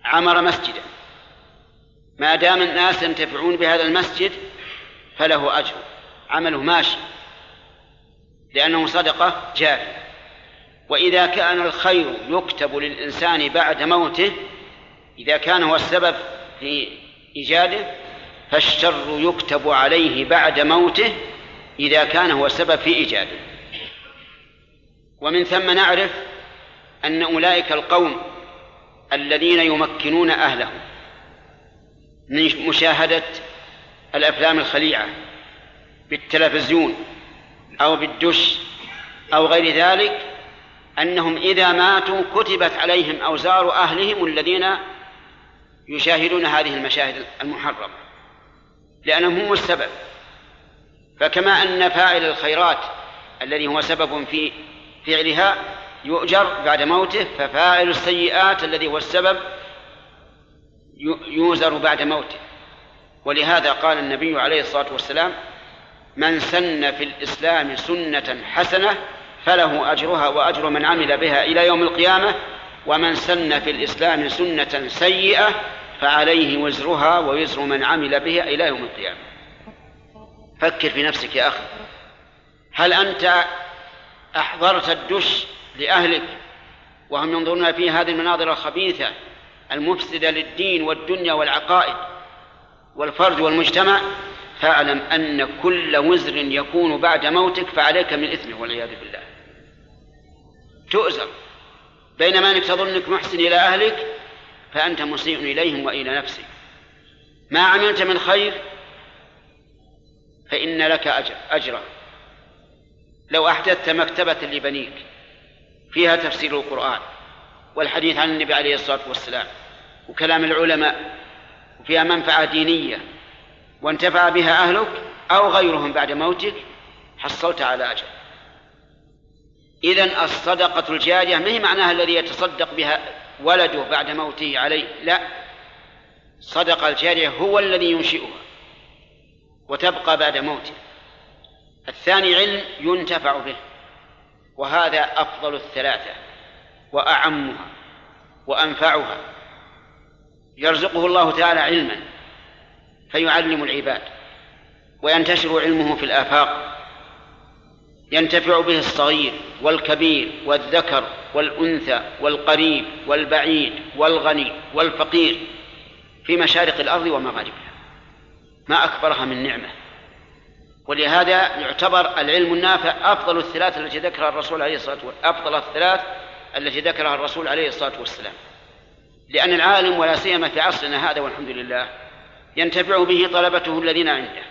Speaker 1: عمر مسجدا ما دام الناس ينتفعون بهذا المسجد فله أجر. عمله ماشي. لأنه صدقة جارية. وإذا كان الخير يكتب للإنسان بعد موته إذا كان هو السبب في إيجاده فالشر يكتب عليه بعد موته إذا كان هو السبب في إيجاده. ومن ثم نعرف أن أولئك القوم الذين يمكنون أهلهم من مشاهدة الأفلام الخليعة بالتلفزيون أو بالدش أو غير ذلك أنهم إذا ماتوا كتبت عليهم أوزار أهلهم الذين يشاهدون هذه المشاهد المحرمة لأنهم هم السبب. فكما أن فاعل الخيرات الذي هو سبب في فعلها يؤجر بعد موته ففاعل السيئات الذي هو السبب يوزر بعد موته. ولهذا قال النبي عليه الصلاة والسلام من سن في الإسلام سنة حسنة فله أجرها وأجر من عمل بها إلى يوم القيامة ومن سن في الإسلام سنة سيئة فعليه وزرها ووزر من عمل بها إلى يوم القيامة. فكر في نفسك يا أخي هل أنت أحضرت الدش لأهلك وهم ينظرون في هذه المناظر الخبيثة المفسدة للدين والدنيا والعقائد والفرد والمجتمع فاعلم أن كل وزر يكون بعد موتك فعليك من إثمه والعياذ بالله. تؤزر. بينما أنك تظن أنك محسن إلى أهلك فأنت مسيء إليهم وإلى نفسك. ما عملت من خير فإن لك أجر أجرا. لو أحدثت مكتبة لبنيك فيها تفسير القرآن والحديث عن النبي عليه الصلاة والسلام وكلام العلماء وفيها منفعة دينية وانتفع بها أهلك أو غيرهم بعد موتك حصلت على أجر إذا الصدقة الجارية ما هي معناها الذي يتصدق بها ولده بعد موته عليه؟ لا. الصدقة الجارية هو الذي ينشئها وتبقى بعد موته. الثاني علم ينتفع به وهذا أفضل الثلاثة وأعمها وأنفعها. يرزقه الله تعالى علما فيعلم العباد وينتشر علمه في الآفاق ينتفع به الصغير والكبير والذكر والأنثى والقريب والبعيد والغني والفقير في مشارق الأرض ومغاربها. ما أكبرها من نعمة. ولهذا يعتبر العلم النافع أفضل الثلاث التي ذكرها الرسول عليه الصلاة والسلام أفضل الثلاث التي ذكرها الرسول عليه الصلاة والسلام. لأن العالم ولا سيما في عصرنا هذا والحمد لله ينتفع به طلبته الذين عنده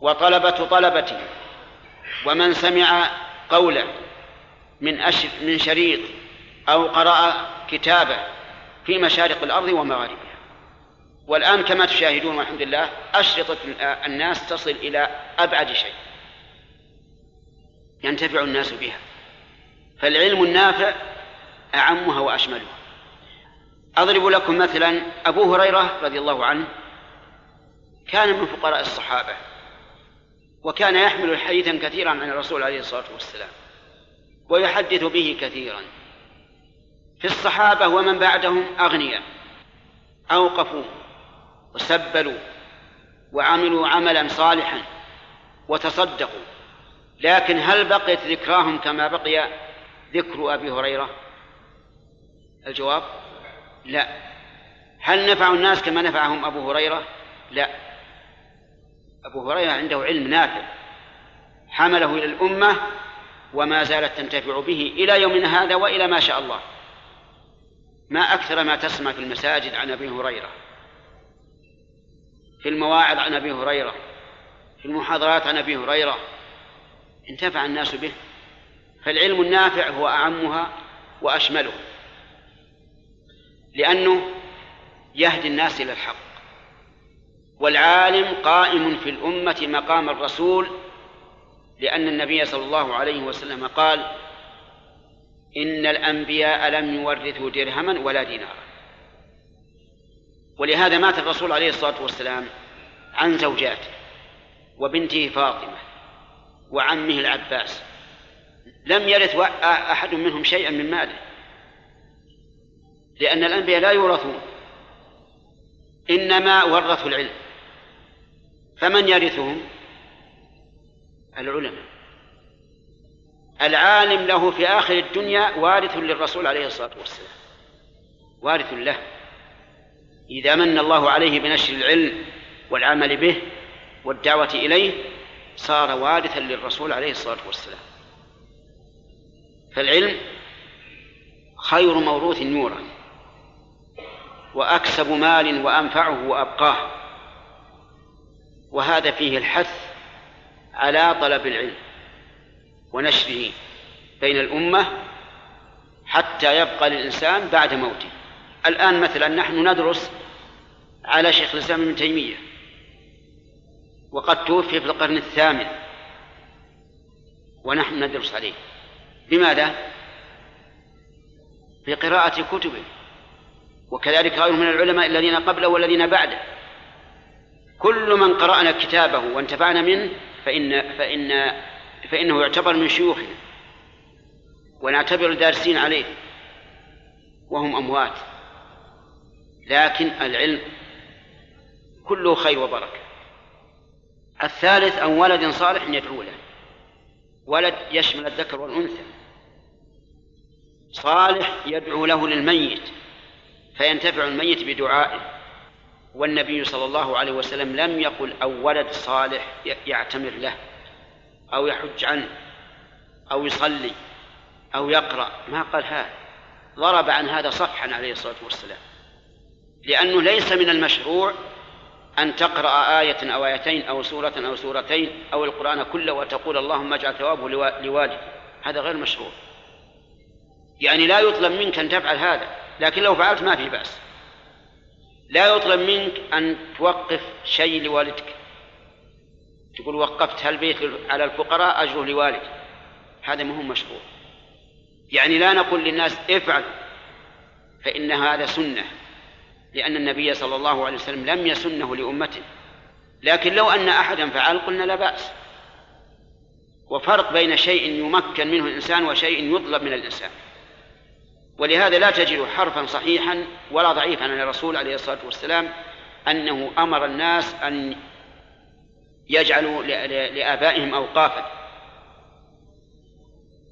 Speaker 1: وطلبة طلبته ومن سمع قولا من أشر من شريط أو قرأ كتابه في مشارق الأرض ومغاربها. والآن كما تشاهدون والحمد لله أشرطة الناس تصل إلى أبعد شيء. ينتفع الناس بها. فالعلم النافع أعمها وأشملها. أضرب لكم مثلا أبو هريرة رضي الله عنه كان من فقراء الصحابة وكان يحمل حديثا كثيرا عن الرسول عليه الصلاة والسلام ويحدث به كثيرا. في الصحابة ومن بعدهم أغنياء أوقفوا وسبلوا وعملوا عملا صالحا وتصدقوا لكن هل بقيت ذكراهم كما بقي ذكر أبي هريرة؟ الجواب لا. هل نفعوا الناس كما نفعهم أبو هريرة؟ لا. أبو هريرة عنده علم نافع. حمله إلى الأمة وما زالت تنتفع به إلى يومنا هذا وإلى ما شاء الله. ما أكثر ما تسمع في المساجد عن أبي هريرة. في المواعظ عن أبي هريرة. في المحاضرات عن أبي هريرة. انتفع الناس به. فالعلم النافع هو أعمها وأشملها لأنه يهدي الناس إلى الحق. والعالم قائم في الأمة مقام الرسول لأن النبي صلى الله عليه وسلم قال إن الأنبياء لم يورثوا درهما ولا دينارا. ولهذا مات الرسول عليه الصلاة والسلام عن زوجاته وبنته فاطمة وعمه العباس. لم يرث أحد منهم شيئا من ماله. لأن الأنبياء لا يورثون إنما ورثوا العلم. فمن يرثهم؟ العلماء. العالم له في آخر الدنيا وارث للرسول عليه الصلاة والسلام وارث له. إذا من الله عليه بنشر العلم والعمل به والدعوة إليه صار وارثا للرسول عليه الصلاة والسلام. فالعلم خير موروث يورث. وأكسب مال وأنفعه وأبقاه. وهذا فيه الحث على طلب العلم ونشره بين الأمة حتى يبقى للإنسان بعد موته. الآن مثلا نحن ندرس على شيخ الإسلام ابن تيمية وقد توفي في القرن الثامن ونحن ندرس عليه. لماذا؟ بقراءة كتبه. وكذلك غيره من العلماء الذين قبله والذين بعده. كل من قرأنا كتابه وانتفعنا منه فإن فإن فإنه يعتبر من شيوخنا. ونعتبر الدارسين عليه. وهم أموات. لكن العلم كله خير وبركة. الثالث أن ولد صالح يدعو له. ولد يشمل الذكر والأنثى. صالح يدعو له للميت. فينتفع الميت بدعائه والنبي صلى الله عليه وسلم لم يقل أو ولد صالح يعتمر له أو يحج عنه أو يصلي أو يقرأ ما قال هذا. ضرب عن هذا صفحا عليه الصلاة والسلام. لأنه ليس من المشروع أن تقرأ آية أو آيتين أو سورة أو سورتين أو القرآن كله وتقول اللهم اجعل ثوابه لوالدي. هذا غير مشروع. يعني لا يطلب منك أن تفعل هذا. لكن لو فعلت ما في بأس. لا يطلب منك أن توقف شيء لوالدك. تقول وقفت هالبيت على الفقراء أجره لوالد هذا ما هو مشروع. يعني لا نقول للناس افعل فإن هذا سنة لأن النبي صلى الله عليه وسلم لم يسنه لأمته لكن لو أن أحدا فعل قلنا لا بأس. وفرق بين شيء يمكن منه الإنسان وشيء يطلب من الإنسان. ولهذا لا تجد حرفا صحيحا ولا ضعيفا عن الرسول عليه الصلاة والسلام أنه أمر الناس أن يجعلوا لآبائهم أوقافا.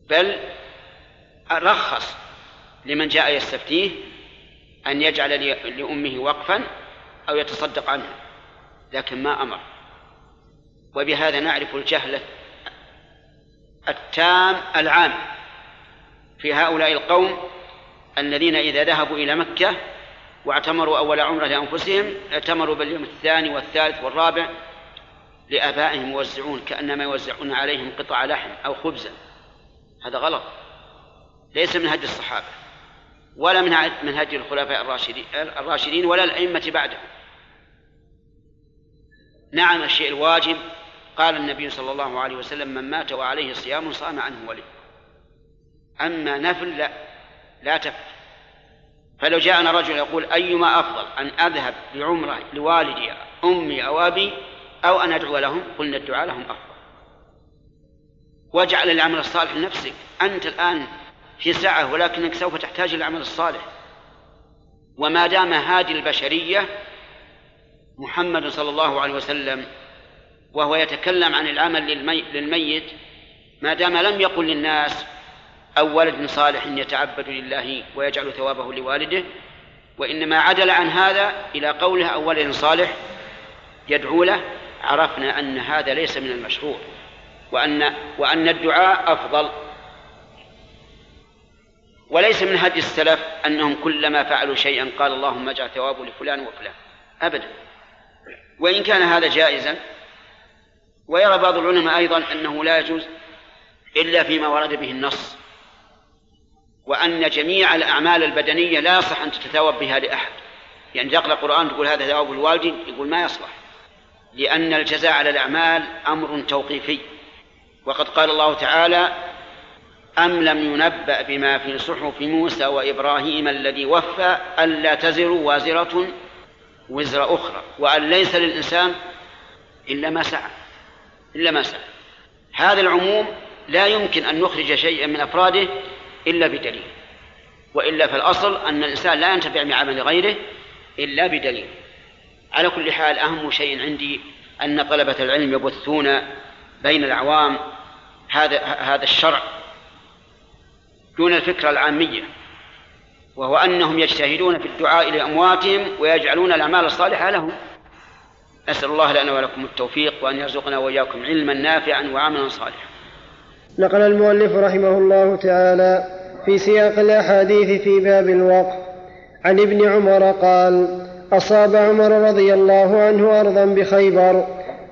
Speaker 1: بل رخص لمن جاء يستفتيه أن يجعل لأمه وقفا أو يتصدق عنها لكن ما أمر. وبهذا نعرف الجهل التام العام في هؤلاء القوم الذين إذا ذهبوا إلى مكة واعتمروا أول عمرة لأنفسهم اعتمروا باليوم الثاني والثالث والرابع لآبائهم يوزعون كأنما يوزعون عليهم قطع لحم أو خبزا هذا غلط. ليس من هدي الصحابة ولا من من هدي الخلفاء الراشدين الراشدين ولا الأئمة بعدهم. نعم الشيء الواجب. قال النبي صلى الله عليه وسلم من مات وعليه صيام صام عنه ولي أما نفل لا. لا تفعل. فلو جاءنا رجل يقول أيما أفضل أن أذهب بعمرة لوالدي أمي أو أبي أو أن أدعو لهم؟ قلنا الدعاء لهم أفضل. واجعل العمل الصالح لنفسك. أنت الآن في سعة ولكنك سوف تحتاج العمل الصالح. وما دام هادي البشرية محمد صلى الله عليه وسلم وهو يتكلم عن العمل للمي للميت ما دام لم يقل للناس أو ولد صالح يتعبد لله ويجعل ثوابه لوالده وإنما عدل عن هذا إلى قوله أو ولد صالح يدعو له عرفنا أن هذا ليس من المشروع وأن وأن الدعاء أفضل. وليس من هدي السلف أنهم كلما فعلوا شيئا قال اللهم اجعل ثوابه لفلان وفلان أبدا. وإن كان هذا جائزا ويرى بعض العلماء أيضا أنه لا يجوز إلا فيما ورد به النص. وأن جميع الأعمال البدنية لا يصح أن تتثاوب بها لأحد. يعني تقرأ القرآن تقول هذا ثواب الوالد يقول ما يصلح. لأن الجزاء على الأعمال أمر توقيفي. وقد قال الله تعالى أم لم ينبأ بما في صحف موسى وإبراهيم الذي وفى ألا تزر وازرة وزر أخرى وأن ليس للإنسان إلا ما سعى إلا ما سعى. هذا العموم لا يمكن أن نخرج شيئا من أفراده إلا بدليل. وإلا فالأصل أن الإنسان لا ينتفع بعمل غيره إلا بدليل. على كل حال أهم شيء عندي أن طلبة العلم يبثون بين العوام هذا هذا الشرع دون الفكرة العامية وهو أنهم يجتهدون في الدعاء لأمواتهم ويجعلون الأعمال الصالحة لهم. أسأل الله لنا ولكم التوفيق وأن يرزقنا وإياكم علما نافعا وعملا صالحا.
Speaker 2: نقل المؤلف رحمه الله تعالى في سياق الأحاديث في باب الوقف. عن ابن عمر قال أصاب عمر رضي الله عنه أرضا بخيبر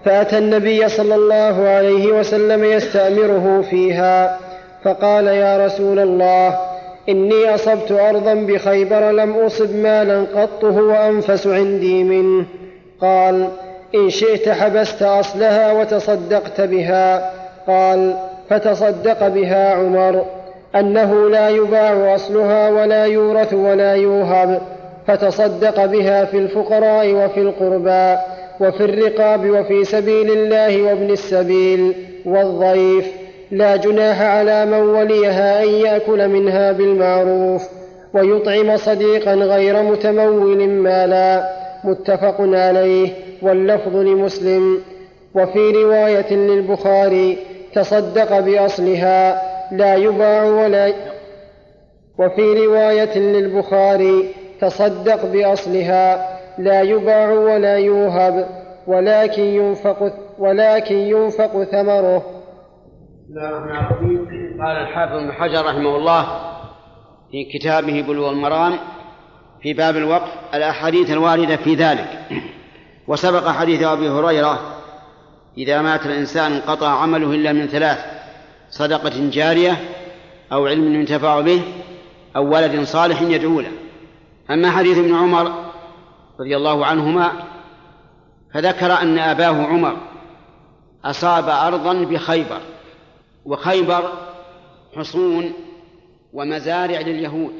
Speaker 2: فأتى النبي صلى الله عليه وسلم يستأمره فيها فقال يا رسول الله إني أصبت أرضا بخيبر لم أصب مالا قط هو أنفس عندي منه. قال إن شئت حبست أصلها وتصدقت بها. قال فتصدق بها عمر أنه لا يباع أصلها ولا يورث ولا يوهب فتصدق بها في الفقراء وفي القربى وفي الرقاب وفي سبيل الله وابن السبيل والضيف. لا جناح على من وليها أن يأكل منها بالمعروف ويطعم صديقا غير متمول مالا. متفق عليه واللفظ لمسلم. وفي رواية للبخاري تصدق بأصلها لا يباع ولا وفي رواية للبخاري تصدق بأصلها لا يباع ولا يوهب ولكن ينفق ولكن ينفق ثمره.
Speaker 1: قال الحافظ ابن حجر رحمه الله في كتابه بلوغ المرام في باب الوقف الأحاديث الواردة في ذلك. وسبق حديث أبي هريرة إذا مات الإنسان انقطع عمله إلا من ثلاث صدقة جارية أو علم ينتفع به أو ولد صالح يدعو له. أما حديث ابن عمر رضي الله عنهما فذكر أن أباه عمر أصاب أرضا بخيبر وخيبر حصون ومزارع لليهود.